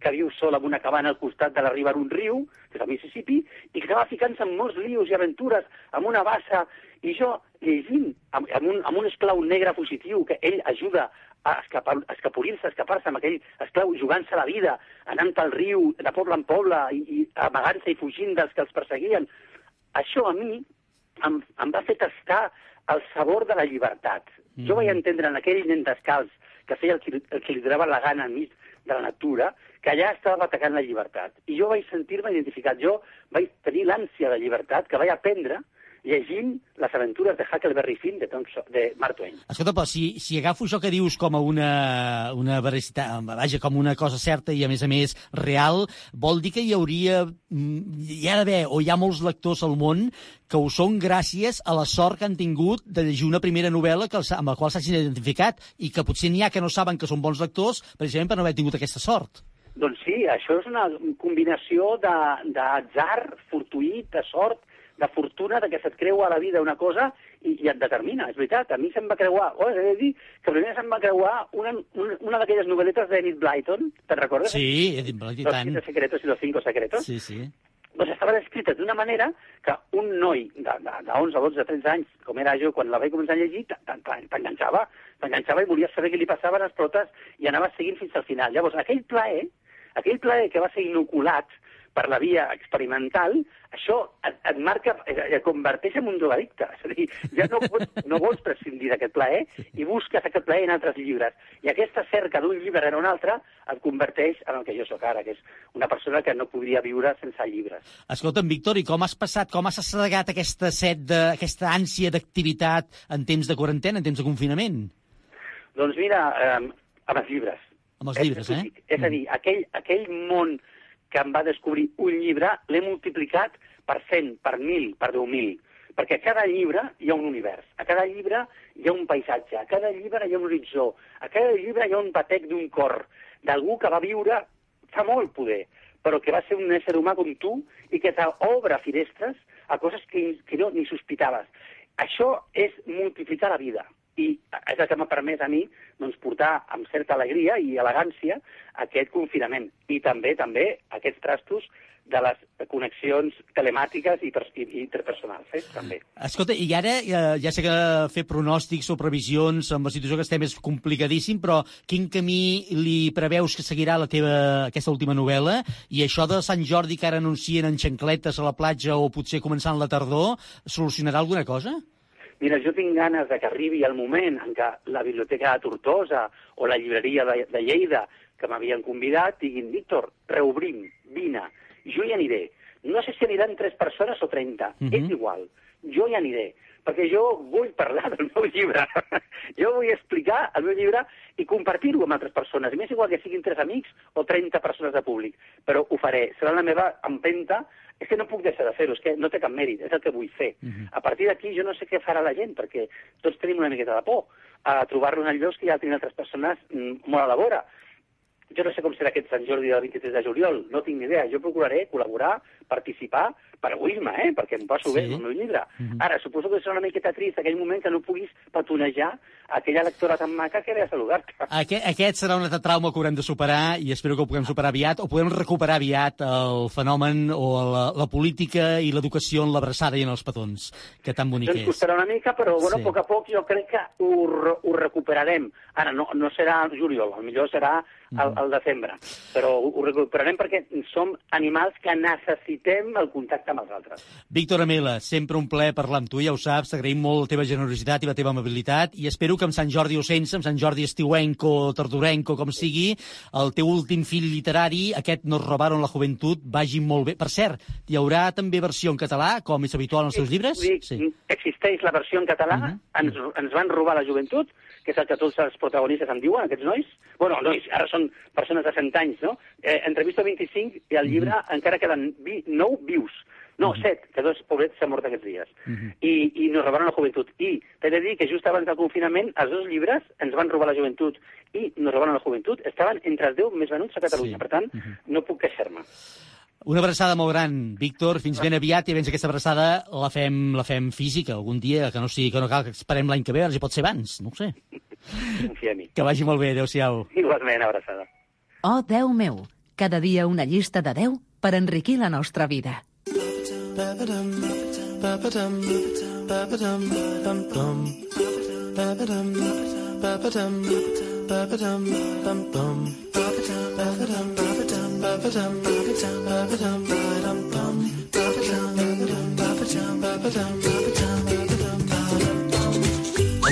que viu sol en una cabana al costat de la riba d'un riu, que és el Mississippi, i que acaba ficant-se en molts lius i aventures, amb una bassa, i jo, llegint, amb, amb, un, amb un esclau negre positiu, que ell ajuda a escapar, a escapolir-se, a escapar-se amb aquell esclau, jugant-se la vida, anant pel riu, de poble en poble, i, i amagant-se i fugint dels que els perseguien. Això a mi em, em va fer tastar el sabor de la llibertat. Mm. Jo vaig entendre en aquell nen descalç que feia el que, el que li donava la gana enmig de la natura, que allà estava atacant la llibertat. I jo vaig sentir-me identificat. Jo vaig tenir l'ànsia de llibertat que vaig aprendre llegint les aventures de Huckleberry Finn de, Tom, So- de Mark Twain. Escolta, però si, si agafo això que dius com a una, una veracitat, vaja, com una cosa certa i, a més a més, real, vol dir que hi hauria, mm, hi ha d'haver, o hi ha molts lectors al món que ho són gràcies a la sort que han tingut de llegir una primera novel·la que els, amb la qual s'hagin identificat i que potser n'hi ha que no saben que són bons lectors precisament per no haver tingut aquesta sort. Doncs sí, això és una combinació de- d'atzar, fortuït, de sort, de fortuna, de que se't creu a la vida una cosa i, i et determina, és veritat. A mi se'm va creuar, oh, he de dir que primer se'm va creuar una, una, una d'aquelles novel·letes d'Enid Blyton, te'n recordes? Sí, i Los tant. siete secretos y los cinco secretos. Sí, sí. doncs estaven escrites d'una manera que un noi de, de, de 11, 12, 13 anys, com era jo quan la vaig començar a llegir, t'enganxava, t'enganxava i volies saber què li passava a les protes i anaves seguint fins al final. Llavors, aquell plaer, aquell plaer que va ser inoculat per la via experimental, això et, et marca, et, converteix en un drogadicte. És a dir, ja no, pots, no vols prescindir d'aquest plaer i busques aquest plaer en altres llibres. I aquesta cerca d'un llibre en un altre et converteix en el que jo sóc ara, que és una persona que no podria viure sense llibres. Escolta'm, Víctor, i com has passat, com has assedegat aquesta set de, aquesta ànsia d'activitat en temps de quarantena, en temps de confinament? Doncs mira, eh, amb els llibres. Amb els llibres, eh? És a dir, aquell, aquell món que em va descobrir un llibre l'he multiplicat per 100, per 1.000, per 10.000. Perquè a cada llibre hi ha un univers, a cada llibre hi ha un paisatge, a cada llibre hi ha un horitzó, a cada llibre hi ha un batec d'un cor, d'algú que va viure fa molt poder, però que va ser un ésser humà com tu i que t'obre finestres a coses que, que no ni sospitaves. Això és multiplicar la vida i és el que m'ha permès a mi doncs, portar amb certa alegria i elegància aquest confinament. I també també aquests trastos de les connexions telemàtiques i, i, interpersonals, eh? també. Escolta, i ara eh, ja sé que fer pronòstics o previsions amb la situació que estem és complicadíssim, però quin camí li preveus que seguirà la teva, aquesta última novel·la? I això de Sant Jordi que ara anuncien en xancletes a la platja o potser començant la tardor, solucionarà alguna cosa? Mira, jo tinc ganes de que arribi el moment en què la Biblioteca de Tortosa o la llibreria de, de Lleida, que m'havien convidat, diguin, Víctor, reobrim, vine, jo hi aniré. No sé si aniran tres persones o 30, Mhm. és igual, jo hi aniré, perquè jo vull parlar del meu llibre. jo vull explicar el meu llibre i compartir-ho amb altres persones. I m'és igual que siguin tres amics o 30 persones de públic, però ho faré. Serà la meva empenta és que no puc deixar de fer-ho, és que no té cap mèrit, és el que vull fer. A partir d'aquí jo no sé què farà la gent, perquè tots tenim una miqueta de por a trobar-nos en llocs que ja tenen altres persones mm, molt a la vora. Jo no sé com serà aquest Sant Jordi del 23 de juliol, no tinc ni idea. Jo procuraré col·laborar, participar, per egoisme, eh? perquè em passo Sí. bé el meu llibre. Ara, suposo que serà una miqueta trist aquell moment que no puguis petonejar aquella lectora tan maca que ve a saludar-te. Aquest, aquest serà un altre trauma que haurem de superar i espero que ho puguem superar aviat o podem recuperar aviat el fenomen o la, la política i l'educació en l'abraçada i en els petons, que tan bonic Ens és. costarà una mica, però bueno, Sí. a poc a poc jo crec que ho, ho recuperarem. Ara, no, no serà el juliol, millor serà al, al desembre, però ho, ho recuperarem perquè som animals que necessitem el contacte amb els altres. Víctor Amela, sempre un plaer parlar amb tu, ja ho saps, t'agraïm molt la teva generositat i la teva amabilitat i espero que amb Sant Jordi o sense, amb Sant Jordi estiuenco tardorenco, com sigui, el teu últim fill literari, aquest Nos robaron la juventud, vagi molt bé. Per cert, hi haurà també versió en català, com és habitual en els teus llibres? Dir, Existeix la versió en català, Mhm. ens, ens van robar la joventut, que és el que tots els protagonistes em diuen, aquests nois. Bueno, nois, ara són persones de 100 anys, no? Eh, entrevista 25 i al llibre encara queden vi, 9 vius. No, 7, que dos pobrets s'han mort aquests dies. I, i nos robaron la joventut. I t'he de dir que just abans del confinament els dos llibres ens van robar la joventut i nos robaron la joventut estaven entre els 10 més venuts a Catalunya. Per tant, no puc queixar-me. Una abraçada molt gran, Víctor, fins ben aviat i a veure si aquesta abraçada la fem, la fem física algun dia, que no sigui, que no cal que esperem l'any que ve, a veure si pot ser abans, no ho sé. Que vagi molt bé, adeu-siau. Igualment, abraçada. Oh, Déu meu, cada dia una llista de 10 per enriquir la nostra vida. Ba-ba-dum, ba-ba-dum, ba-ba-dum, bum-bum. Ba-ba-dum,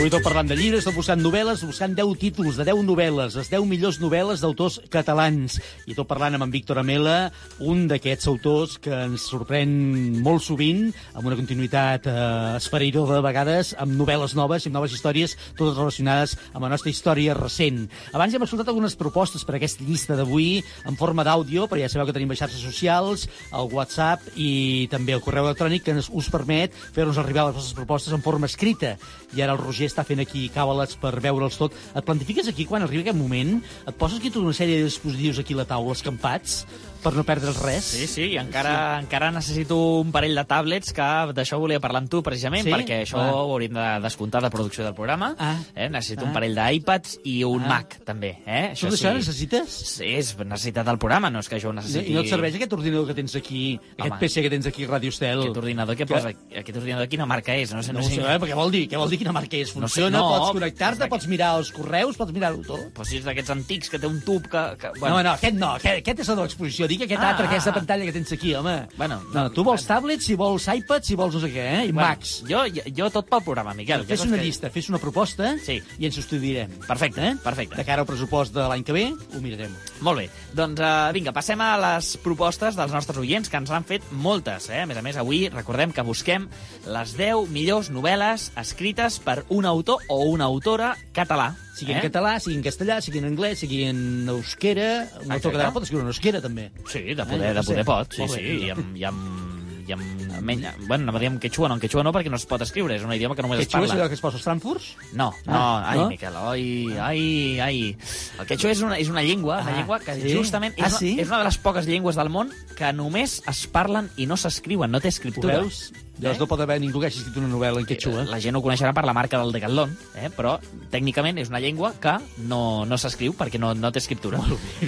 Avui tot parlant de llibres, tot buscant novel·les, buscant 10 títols de 10 novel·les, les 10 millors novel·les d'autors catalans. I tot parlant amb en Víctor Amela, un d'aquests autors que ens sorprèn molt sovint, amb una continuïtat eh, esfereïdora de vegades, amb novel·les noves i amb noves històries, totes relacionades amb la nostra història recent. Abans hem escoltat algunes propostes per a aquesta llista d'avui en forma d'àudio, però ja sabeu que tenim les xarxes socials, el WhatsApp i també el correu electrònic que us permet fer-nos arribar les vostres propostes en forma escrita. I ara el Roger està fent aquí càbales per veure'ls tot. Et plantifiques aquí quan arriba aquest moment? Et poses aquí tota una sèrie de dispositius aquí a la taula, escampats, per no perdre's res? Sí, sí, i encara, sí. encara necessito un parell de tablets que d'això volia parlar amb tu, precisament, Sí? perquè això Ah. ho hauríem de descomptar de producció del programa. Ah. Eh? Necessito Ah. un parell d'iPads i un Ah. Mac, també. Eh? Tot això necessites? Sí, és necessitat del programa, no és que jo ho necessiti... I no et serveix aquest ordinador que tens aquí, aquest Home. PC que tens aquí Radio Estel? Aquest ordinador, Que- posa? Aquest ordinador, quina marca és? No sé, No, no, sé. sé, eh? què vol dir? Què vol dir quina marca és? No sé, Funciona, no, pots connectar-te, pots mirar els correus, pots mirar-ho tot. Però si és d'aquests antics que té un tub que... que Bueno. No, no, aquest no, aquest, aquest és el de l'exposició. Dic aquest Ah, altre, ah, aquesta ah. pantalla que tens aquí, home. Bueno, no, tu vols tablets, si vols iPads, si vols no sé què, eh? I Bueno, Macs. Jo, jo, jo tot pel programa, Miquel. Fes una que- llista, fes una proposta sí. i ens ho estudiarem. Perfecte, eh? perfecte. De cara al pressupost de l'any que ve, ho mirarem. Molt bé, doncs uh, vinga, passem a les propostes dels nostres oients, que ens han fet moltes. Eh? A més a més, avui recordem que busquem les 10 millors novel·les escrites per un autor o una autora català. Sigui eh? en català, sigui en castellà, sigui en anglès, sigui en euskera... Un autor català pot escriure en euskera, també. Sí, de poder, Eh, de poder pot, sí, sí, i amb, i amb, i amb menys, bueno, no diem quechua, no, en quechua no, perquè no es pot escriure, és un idioma que només es Quechua és parla. allò que es posa als Frankfurts? No, no, Ah, ai, no? Miquel, ai, ai, ai. El quechua és una, és una llengua, una Ah, llengua que sí? justament Ah, és, sí? una, és una de les poques llengües del món que només es parlen i no s'escriuen, no té Ho escriptura. veus? Llavors no pot haver ningú que hagi escrit una novel·la en quechua. La gent ho coneixerà per la marca del Decathlon, eh? però tècnicament és una llengua que no, no s'escriu perquè no, no té escriptura.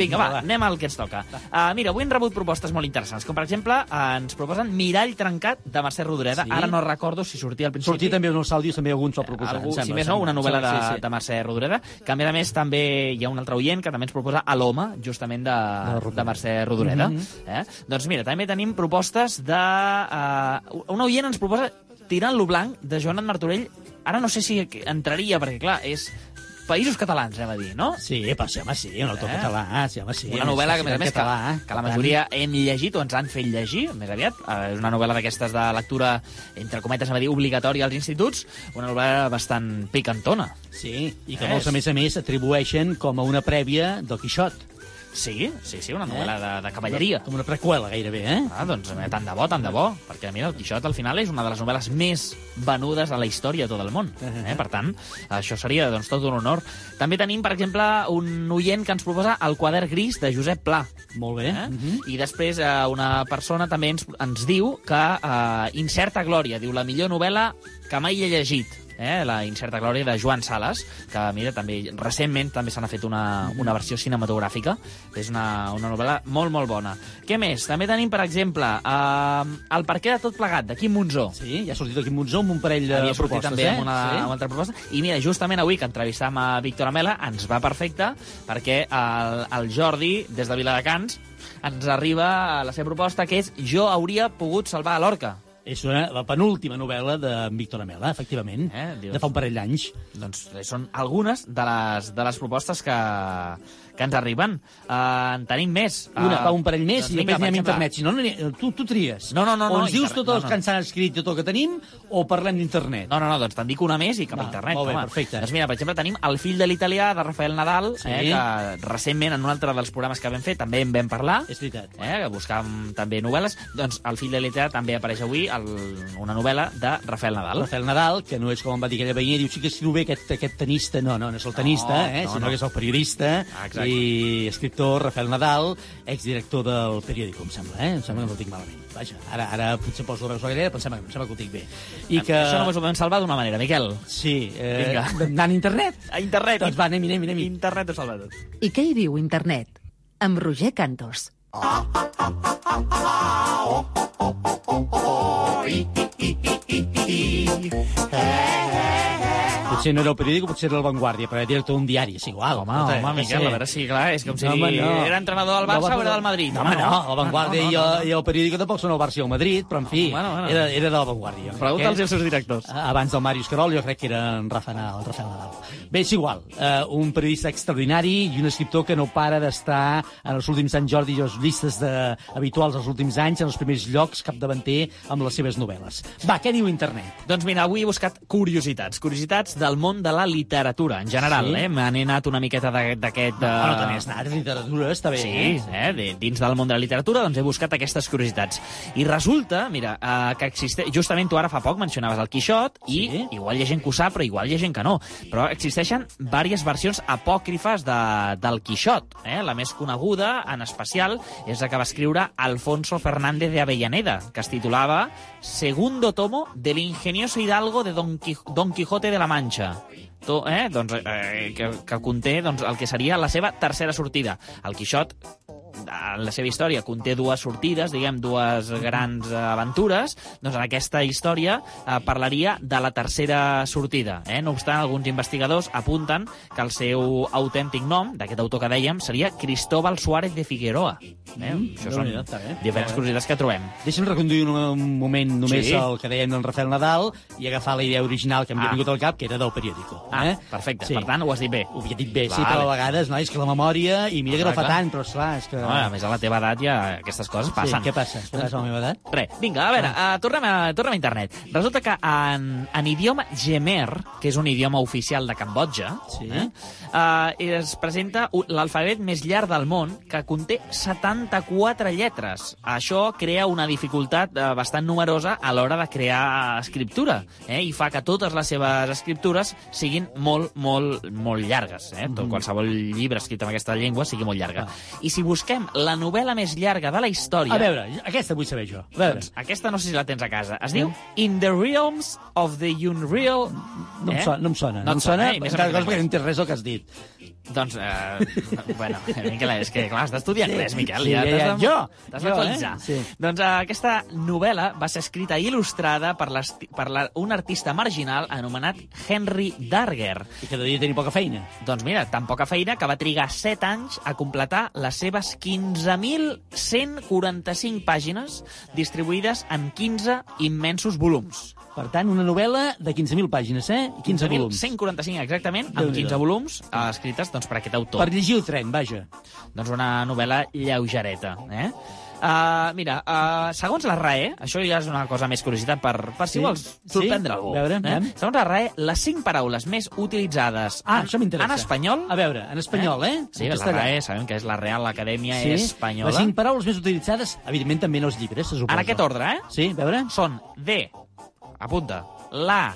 Vinga, va, anem al que ens toca. Uh, mira, avui hem rebut propostes molt interessants, com per exemple uh, ens proposen Mirall trencat de Mercè Rodoreda. Sí. Ara no recordo si sortia al principi. Sortir també en els àudios, també algú ens ha proposat. Algú, em sembla, si més no, una novel·la de, sí, sí. de Mercè Rodoreda, que a més a més també hi ha un altre oient que també ens proposa a l'home, justament de, de, Mercè Rodoreda. Mhm. eh? Doncs mira, també tenim propostes de... Uh, un oient ens proposa Tirant lo blanc, de Joanat Martorell. Ara no sé si entraria, perquè clar, és Països Catalans, hem de dir, no? Sí, però sí, home, sí, un autor Eh? català, sí, home, sí. una novel·la que, a més a més, que, català, que la majoria hem llegit o ens han fet llegir, més aviat. Eh, és una novel·la d'aquestes de lectura, entre cometes, a dir, obligatòria als instituts, una novel·la bastant picantona. Sí, i que És. molts, a més a més, atribueixen com a una prèvia del Quixot. Sí, sí, sí, una novel·la de, de cavalleria. Com una preqüela, gairebé, eh? Ah, doncs eh, tant de bo, tant de bo, perquè mira, el Quixot al final és una de les novel·les més venudes a la història de tot el món. Eh? Per tant, això seria doncs, tot un honor. També tenim, per exemple, un oient que ens proposa El quadern gris de Josep Pla. Molt bé. Eh? I després eh, una persona també ens, ens diu que eh, Incerta Glòria, diu la millor novel·la que mai he llegit eh, la Incerta Glòria de Joan Sales, que mira, també recentment també se n'ha fet una, una versió cinematogràfica. És una, una novel·la molt, molt bona. Què més? També tenim, per exemple, eh, El per què de tot plegat, de Quim Monzó. Sí, ja ha sortit aquí Monzó amb un parell de Havia propostes, també eh? amb una, sí? amb altra proposta. I mira, justament avui que entrevistam a Víctor Amela ens va perfecte perquè el, el Jordi, des de Viladecans, ens arriba la seva proposta, que és Jo hauria pogut salvar a l'orca. És una, la penúltima novel·la de Víctor Amela, efectivament, Eh, dius- de fa un parell d'anys. Doncs eh, són algunes de les, de les propostes que, que ens arriben. Uh, en tenim més. Una, Eh, fa un parell més doncs i després anem a internet. Si no, no tu, tu tries. No, no, no, O no, ens dius internet, tots els no, no. que ens han escrit tot el que tenim, o parlem d'internet. No, no, no, doncs te'n dic una més i cap a Va, internet. molt bé, home. perfecte. Doncs mira, per exemple, tenim El fill de l'italià de Rafael Nadal, Sí. eh, que recentment en un altre dels programes que vam fer també en vam parlar. És veritat. Eh, que buscàvem també novel·les. Doncs El fill de l'italià també apareix avui el, una novel·la de Rafael Nadal. Rafael Nadal, que no és com em va dir aquella veïna, diu sí que escriu bé aquest, aquest tenista. No, no, no és el tenista, No, eh, no, sinó no. que és el periodista Ah, exacte. I escriptor Rafael Nadal, exdirector del periòdico, em sembla, eh? Em sembla que no ho tinc malament. Vaja, ara, ara potser poso la veu sobre però em sembla, em sembla que ho tinc bé. I que... Això només ho podem salvar d'una manera, Miquel. Sí, eh, Vinga. anant a internet. A internet. Doncs va, anem, anem, anem. Internet ho salva tot. I què hi diu internet? Amb Roger Cantos. Potser no era el periòdico, potser era el Vanguardia, però era director d'un diari, és igual. Home, home, Miquel, a veure si, clar, és com si No, home, no. era entrenador del Barça No, o era del Madrid. No, home, no, el Vanguardia no, no, i, el, i el periòdico tampoc són el Barça i el Madrid, però en fi, Bueno, bueno. Era, era del Vanguardia. Pregunta'ls als seus directors. Abans del Màrius Carol, jo crec que era en Rafael Nadal. El Rafael Nadal. Bé, és igual, uh, un periodista extraordinari i un escriptor que no para d'estar en els últims Sant Jordi i les llistes de, habituals dels últims anys, en els primers llocs, capdavanter amb les seves novel·les. Va, què diu internet? Doncs mira, avui he buscat curiositats. Curiositats del món de la literatura, en general. Sí? Eh? Me n'he anat una miqueta d'aquest... No, eh, no te n'has anat, literatura, està bé. Sí, eh? De, dins del món de la literatura doncs he buscat aquestes curiositats. I resulta, mira, eh, que existeix... Justament tu ara fa poc mencionaves el Quixot i Sí. igual hi ha gent que ho sap, però igual hi ha gent que no. Però existeixen diverses versions apòcrifes de, del Quixot. Eh? La més coneguda, en especial, és la que va escriure Alfonso Fernández de Avellaneda, que es titulava Segundo tomo del ingenioso hidalgo de Don, Quij Don Quijote de la Mancha. To, eh? doncs, eh, que, que conté doncs, el que seria la seva tercera sortida. El Quixot en la seva història conté dues sortides, diguem, dues grans eh, aventures, doncs en aquesta història eh, parlaria de la tercera sortida. Eh? No obstant, alguns investigadors apunten que el seu autèntic nom, d'aquest autor que dèiem, seria Cristóbal Suárez de Figueroa. Eh? Mm, Això són està bé. diferents curiositats que trobem. Deixa'm reconduir un, moment només Sí. el que dèiem d'en Rafael Nadal i agafar la idea original que em havia Ah. vingut al cap, que era del periòdico. Ah, eh? perfecte. Per tant, ho has dit bé. Ho havia dit bé, sí, Vale. però a vegades, no, és que la memòria, i mira que no fa tant, però esclar, és que... No, a més, a la teva edat ja aquestes coses passen. Sí, què passa? Què passa a la meva edat? Res, vinga, a veure, uh, tornem, a, tornem a internet. Resulta que en, en idioma gemer, que és un idioma oficial de Cambodja, Sí. eh, uh, es presenta l'alfabet més llarg del món, que conté 74 lletres. Això crea una dificultat uh, bastant numerosa a l'hora de crear escriptura, eh, i fa que totes les seves escriptures siguin molt, molt, molt llargues. Eh? Tot, qualsevol llibre escrit en aquesta llengua sigui molt llarga. I si busquem la novel·la més llarga de la història... A veure, aquesta vull saber jo. A veure, Doncs aquesta no sé si la tens a casa. Es diu In the Realms of the Unreal... no em sona, no em sona. No, em sona, eh? Cosa perquè no res del que has dit. Doncs, eh, bueno, Miquel, és que, clar, has d'estudiar Sí, anglès, Miquel. sí, ja ja, ja. Jo, T'has d'actualitzar. eh? Sí. Doncs eh, aquesta novel·la va ser escrita i il·lustrada per, per la, un artista marginal anomenat Henry Darger. I que devia tenir poca feina. Doncs mira, tan poca feina que va trigar 7 anys a completar les seves 15.145 pàgines distribuïdes en 15 immensos volums. Per tant, una novel·la de 15.000 pàgines, eh? I 15 volums. 145 exactament, amb Déu-n'hi-do. 15 volums eh, escrites doncs, per aquest autor. Per llegir el tren, vaja. Doncs una novel·la lleugereta. Eh? Uh, mira, uh, segons la RAE, això ja és una cosa més curiositat per, per si Sí? vols sorprendre Sí? algú. Veure, eh? Segons la RAE, les cinc paraules més utilitzades Ah, en, això en espanyol... A veure, en espanyol, eh? Sí, En la castellà. RAE sabem que és la Real Acadèmia Sí? Espanyola. Les cinc paraules més utilitzades, evidentment, també en els llibres, se suposa. En aquest ordre, eh? Sí, a veure. Són de, apunta, la,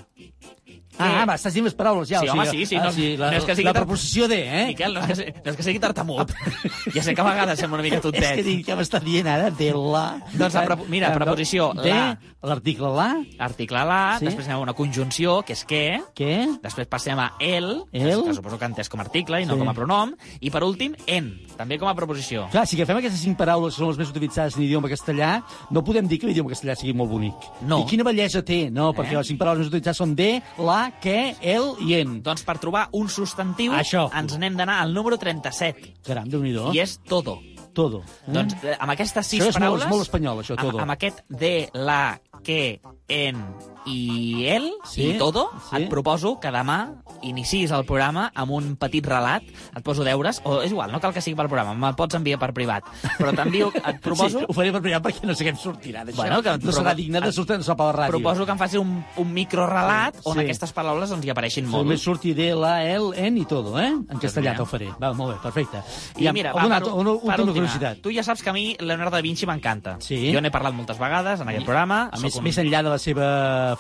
Ah, va, estàs dient les paraules ja. Sí, o home, sigui, sí, sí, ah, no- sí, la, no és que sigui la preposició de, eh? Miquel, no és, que, no és que sigui tartamut. ja sé que a vegades sembla una mica tontet. És que dic, què m'està dient ara? De la... Doncs la mira, Eh, no, preposició, de, la. l'article la, Article la, Sí. després anem a una conjunció, que és què, què, després passem a el, El. que suposo que entès com a article i no Sí. com a pronom, i per últim, en, també com a preposició. Clar, si agafem aquestes cinc paraules que són les més utilitzades en idioma castellà, no podem dir que l'idioma castellà sigui molt bonic. No. I quina bellesa té, no? Perquè Eh? les cinc paraules més utilitzades són de, la, que, el i en. Doncs per trobar un substantiu Això. ens n'hem d'anar al número 37, Caram, déu nhi i és todo. Todo. Eh? Doncs eh, amb aquestes sis Això és molt- paraules... és molt espanyol, això, todo. Amb, amb aquest de, la, que, en i el, Sí, i todo, sí. et proposo que demà inicis el programa amb un petit relat, et poso deures, o és igual, no cal que sigui pel programa, me'l pots enviar per privat, però t'envio, et proposo... Sí, ho faré per privat perquè no sé què em sortirà d'això. Bueno, que- no serà digne de sortir no per la ràdio. Proposo que em facis un, un microrelat on Sí. aquestes paraules doncs, hi apareixin Sí, molt. Només surti de, la, el, en i todo, eh? En castellà mira. te'l faré. Va, molt bé, perfecte. I mira, va, una, per, una, per última curiositat. tu ja saps que a mi Leonardo da Vinci m'encanta. Sí. Jo n'he parlat moltes vegades en aquest programa. A més, un- més enllà de la seva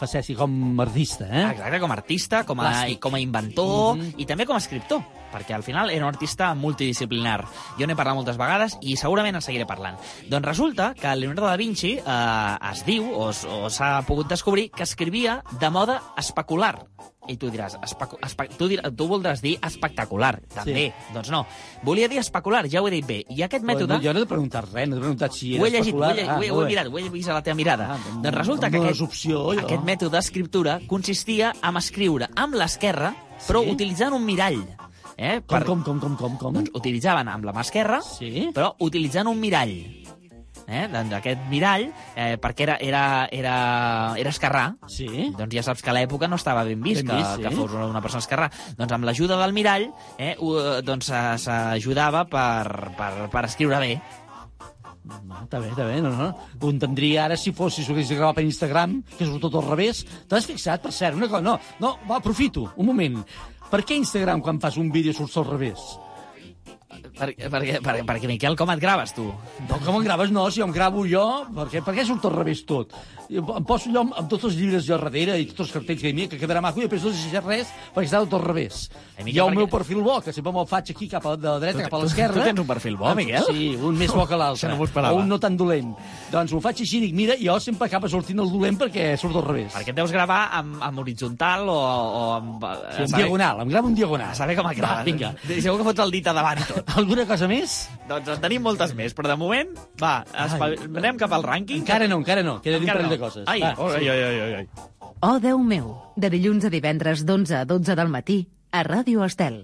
facècia com a artista, eh? Exacte, com a artista, com a, Plàstic. com a inventor Mhm. i també com a escriptor, perquè al final era un artista multidisciplinar. Jo n'he parlat moltes vegades i segurament en seguiré parlant. Doncs resulta que Leonardo da Vinci eh, es diu, o, o s'ha pogut descobrir, que escrivia de moda especular. I tu diràs, especu espe tu, diràs, tu voldràs dir espectacular, també. Sí. Doncs no. Volia dir especular, ja ho he dit bé. I aquest mètode... No, jo no t'he preguntat res, no t'he preguntat si era Ho he llegit, ho especular. he, llegit, ho he, Ah, ho he bé. mirat, ho he vist a la teva mirada. Ah, doncs resulta em que aquest, opció, jo. aquest mètode d'escriptura consistia en escriure amb l'esquerra, però Sí? utilitzant un mirall. Eh? Com, com, com, com, com, com? Doncs utilitzaven amb la mà esquerra, sí? però utilitzant un mirall. Eh? Doncs aquest mirall, eh, perquè era, era, era, era esquerrà, sí? doncs ja saps que a l'època no estava ben vist, Ben que, vist, sí. que fos una, persona esquerrà. Doncs amb l'ajuda del mirall, eh, ho- doncs eh, s'ajudava per, per, per escriure bé. No, està bé, està bé, no, no. Ho entendria ara si fos, si hagués gravat per Instagram, que surt tot al revés. T'has fixat, per cert, una cosa? No, no, va, aprofito, un moment. Per què Instagram, quan fas un vídeo, surts al revés? Per, perquè, per, perquè, Miquel, com et graves, tu? No, com em graves? No, si em gravo jo, per què, per què surt al revés tot? Em poso allò amb, amb tots els llibres jo darrere i tots els cartells que hi havia, que quedarà maco, i després no deixaré res perquè està tot al revés. Eh, Miquel, Hi ha el perquè- meu perfil bo, que sempre me'l faig aquí cap a la dreta, Tu- cap a tu- l'esquerra. tu tens un perfil bo, Ah, Miquel? Sí, un més bo que l'altre. Això no m'ho esperava. O un no tan dolent. Doncs ho faig així i dic, mira, jo sempre acaba sortint el dolent perquè surt al revés. Perquè et deus gravar amb, amb horitzontal o, o amb... eh, Sí, en saber- diagonal, em gravo en diagonal. A saber com et Va, graves. vinga. Segur que fots el dit a davant i tot. Alguna cosa més? Doncs en tenim moltes més, però de moment, va, anem cap al rànquing. Encara no, encara no. Queda un Encara parell no. de coses. Ai, Va, ai, sí. ai, ai, ai, ai. Oh, Déu meu, de dilluns a divendres d'11 a 12 del matí a Ràdio Estel.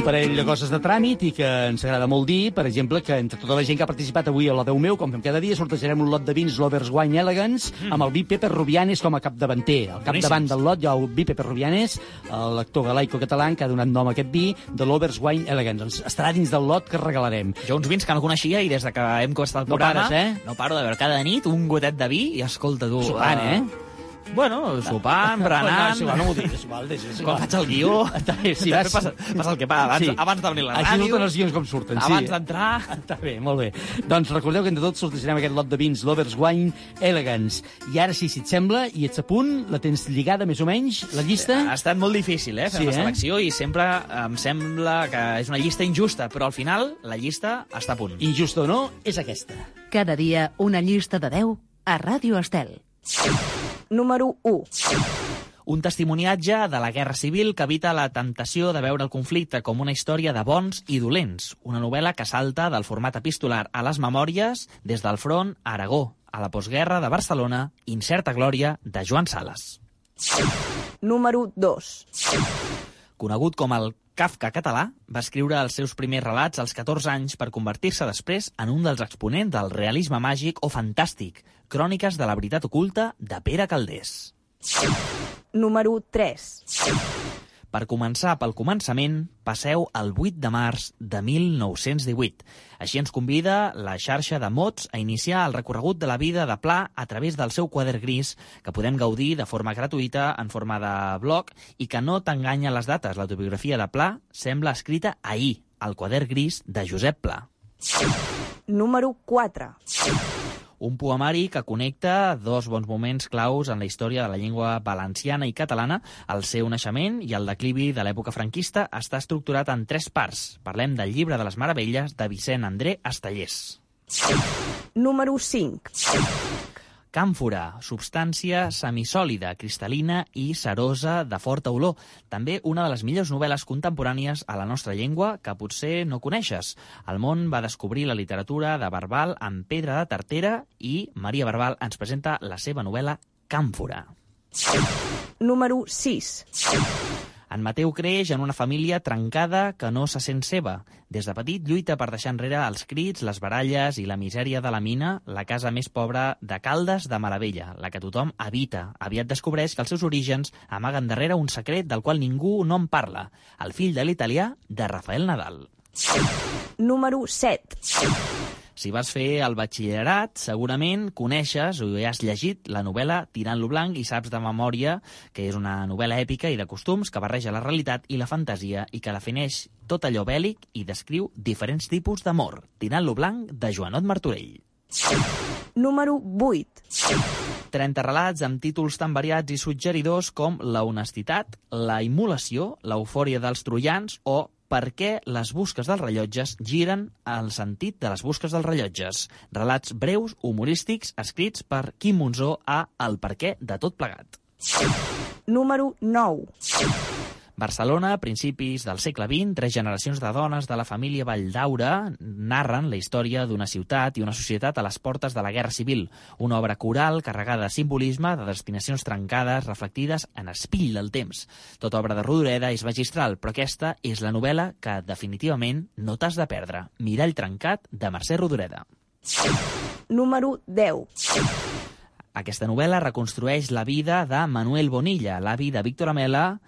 Un parell de coses de tràmit i que ens agrada molt dir, per exemple, que entre tota la gent que ha participat avui a la Déu meu, com fem cada dia, sortejarem un lot de vins Lovers Wine Elegance Mm. amb el vi Pepe Rubianes com a capdavanter. Al capdavant del lot hi ha el vi Pepe Rubianes, l'actor galaico català que ha donat nom a aquest vi, de Lovers Wine Elegance. Doncs estarà dins del lot que regalarem. Jo uns vins que no coneixia i des de que hem començat el No programa... pares, eh? No paro de veure cada nit un gotet de vi i escolta tu... Sopant, eh? Bueno, sopant, berenant... No, és igual, no m'ho diguis, és igual, és igual. Quan faig el guió... Vas... passa, passa el que passa abans, Sí. abans d'obrir la Així ràdio... surten els guions com surten, sí. Abans d'entrar... Està bé, molt bé. Doncs recordeu que entre tots sortejarem aquest lot de vins Lovers Wine Elegance. I ara sí, si et sembla, i ets a punt, la tens lligada més o menys, la llista? Ha estat molt difícil, eh, fer Sí, la eh? selecció i sempre em sembla que és una llista injusta, però al final la llista està a punt. Injusta o no, és aquesta. Cada dia una llista de 10 a Ràdio Estel. Número 1. Un testimoniatge de la Guerra Civil que evita la temptació de veure el conflicte com una història de bons i dolents. Una novel·la que salta del format epistolar a les memòries des del front a Aragó, a la postguerra de Barcelona, Incerta Glòria, de Joan Sales. Número 2. Conegut com el Kafka català, va escriure els seus primers relats als 14 anys per convertir-se després en un dels exponents del realisme màgic o fantàstic, Cròniques de la veritat oculta de Pere Calders. Número 3. Per començar pel començament, passeu al 8 de març de 1918. Així ens convida la xarxa de mots a iniciar el recorregut de la vida de Pla a través del seu quadern gris, que podem gaudir de forma gratuïta en forma de blog i que no t'enganya les dates. L'autobiografia de Pla sembla escrita ahir, al quadern gris de Josep Pla. Número 4. Un poemari que connecta dos bons moments claus en la història de la llengua valenciana i catalana, el seu naixement i el declivi de l'època franquista, està estructurat en tres parts. Parlem del llibre de les meravelles de Vicent André Estellers. Número 5. Càmfora, substància semisòlida, cristal·lina i cerosa de forta olor. També una de les millors novel·les contemporànies a la nostra llengua que potser no coneixes. El món va descobrir la literatura de Barbal amb Pedra de Tartera i Maria Barbal ens presenta la seva novel·la Càmfora. Número 6. En Mateu creix en una família trencada que no se sent seva. Des de petit lluita per deixar enrere els crits, les baralles i la misèria de la mina, la casa més pobra de Caldes de Maravella, la que tothom habita. Aviat descobreix que els seus orígens amaguen darrere un secret del qual ningú no en parla, el fill de l'italià de Rafael Nadal. Número 7. Si vas fer el batxillerat, segurament coneixes o hi has llegit la novel·la Tirant-lo blanc i saps de memòria que és una novel·la èpica i de costums que barreja la realitat i la fantasia i que defineix tot allò bèl·lic i descriu diferents tipus d'amor. Tirant-lo blanc, de Joanot Martorell. Número 8. 30 relats amb títols tan variats i suggeridors com La honestitat, La immolació, L'eufòria dels troians o per què les busques dels rellotges giren al sentit de les busques dels rellotges. Relats breus, humorístics, escrits per Quim Monzó a El perquè de tot plegat. Número 9. Barcelona, a principis del segle XX, tres generacions de dones de la família Valldaura narren la història d'una ciutat i una societat a les portes de la Guerra Civil. Una obra coral carregada de simbolisme, de destinacions trencades, reflectides en espill del temps. Tota obra de Rodoreda és magistral, però aquesta és la novel·la que definitivament no t'has de perdre. Mirall trencat, de Mercè Rodoreda. Número 10. Aquesta novel·la reconstrueix la vida de Manuel Bonilla, l'avi de Víctor Amela,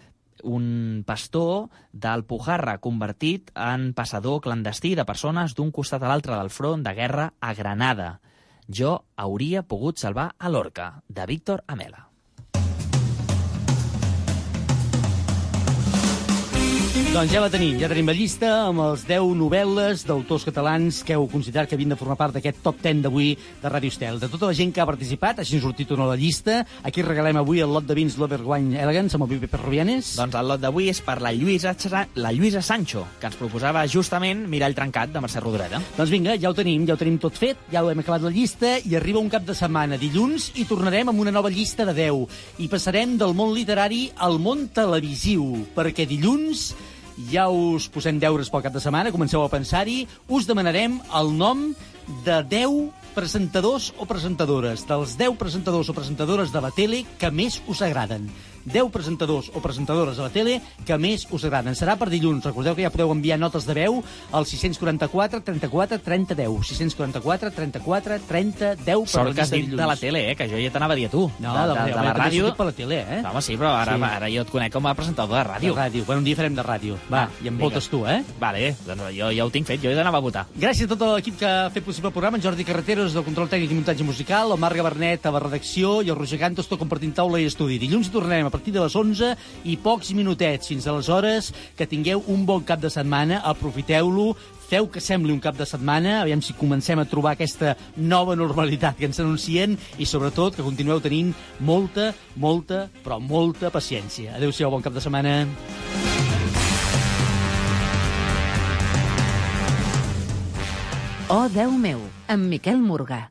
un pastor d'Alpujarra convertit en passador clandestí de persones d'un costat a l'altre del front de guerra a Granada. Jo hauria pogut salvar a l'Orca, de Víctor Amela. Doncs ja la tenim, ja tenim la llista amb els 10 novel·les d'autors catalans que heu considerat que havien de formar part d'aquest top 10 d'avui de Ràdio Estel. De tota la gent que ha participat, així han sortit una la llista. Aquí regalem avui el lot de vins L'Overwine Elegance amb el Pepe Rubianes. Doncs el lot d'avui és per la Lluïsa, Sa- la Lluïsa Sancho, que ens proposava justament Mirall trencat, de Mercè Rodoreda. Doncs vinga, ja ho tenim, ja ho tenim tot fet, ja ho hem acabat la llista i arriba un cap de setmana, dilluns, i tornarem amb una nova llista de 10. I passarem del món literari al món televisiu, perquè dilluns ja us posem deures pel cap de setmana, comenceu a pensar-hi, us demanarem el nom de 10 presentadors o presentadores, dels 10 presentadors o presentadores de la tele que més us agraden. 10 presentadors o presentadores de la tele que més us agraden. Serà per dilluns. Recordeu que ja podeu enviar notes de veu al 644 34 30 10. 644 34 30 10 Sort que has dit de la tele, eh? que jo ja t'anava a dir a tu. No, de, de, de home, la he ràdio. per la tele, eh? Home, sí, però ara, Sí. ara jo et conec com a presentador de ràdio. De ràdio. Bueno, un dia farem de ràdio. Va, i em vinga. votes tu, eh? Vale, doncs jo ja ho tinc fet, jo he d'anar a votar. Gràcies a tot l'equip que ha fet possible el programa, en Jordi Carreteros del control tècnic i muntatge musical, el Marc Gabernet a la redacció i el Roger Cantos tot compartint taula i estudi. Dilluns tornarem a partir de les 11 i pocs minutets. Fins aleshores, que tingueu un bon cap de setmana, aprofiteu-lo, feu que sembli un cap de setmana, aviam si comencem a trobar aquesta nova normalitat que ens anuncien i sobretot que continueu tenint molta, molta, però molta paciència. Adéu-siau, bon cap de setmana. Oh, Déu meu, amb Miquel Morgà.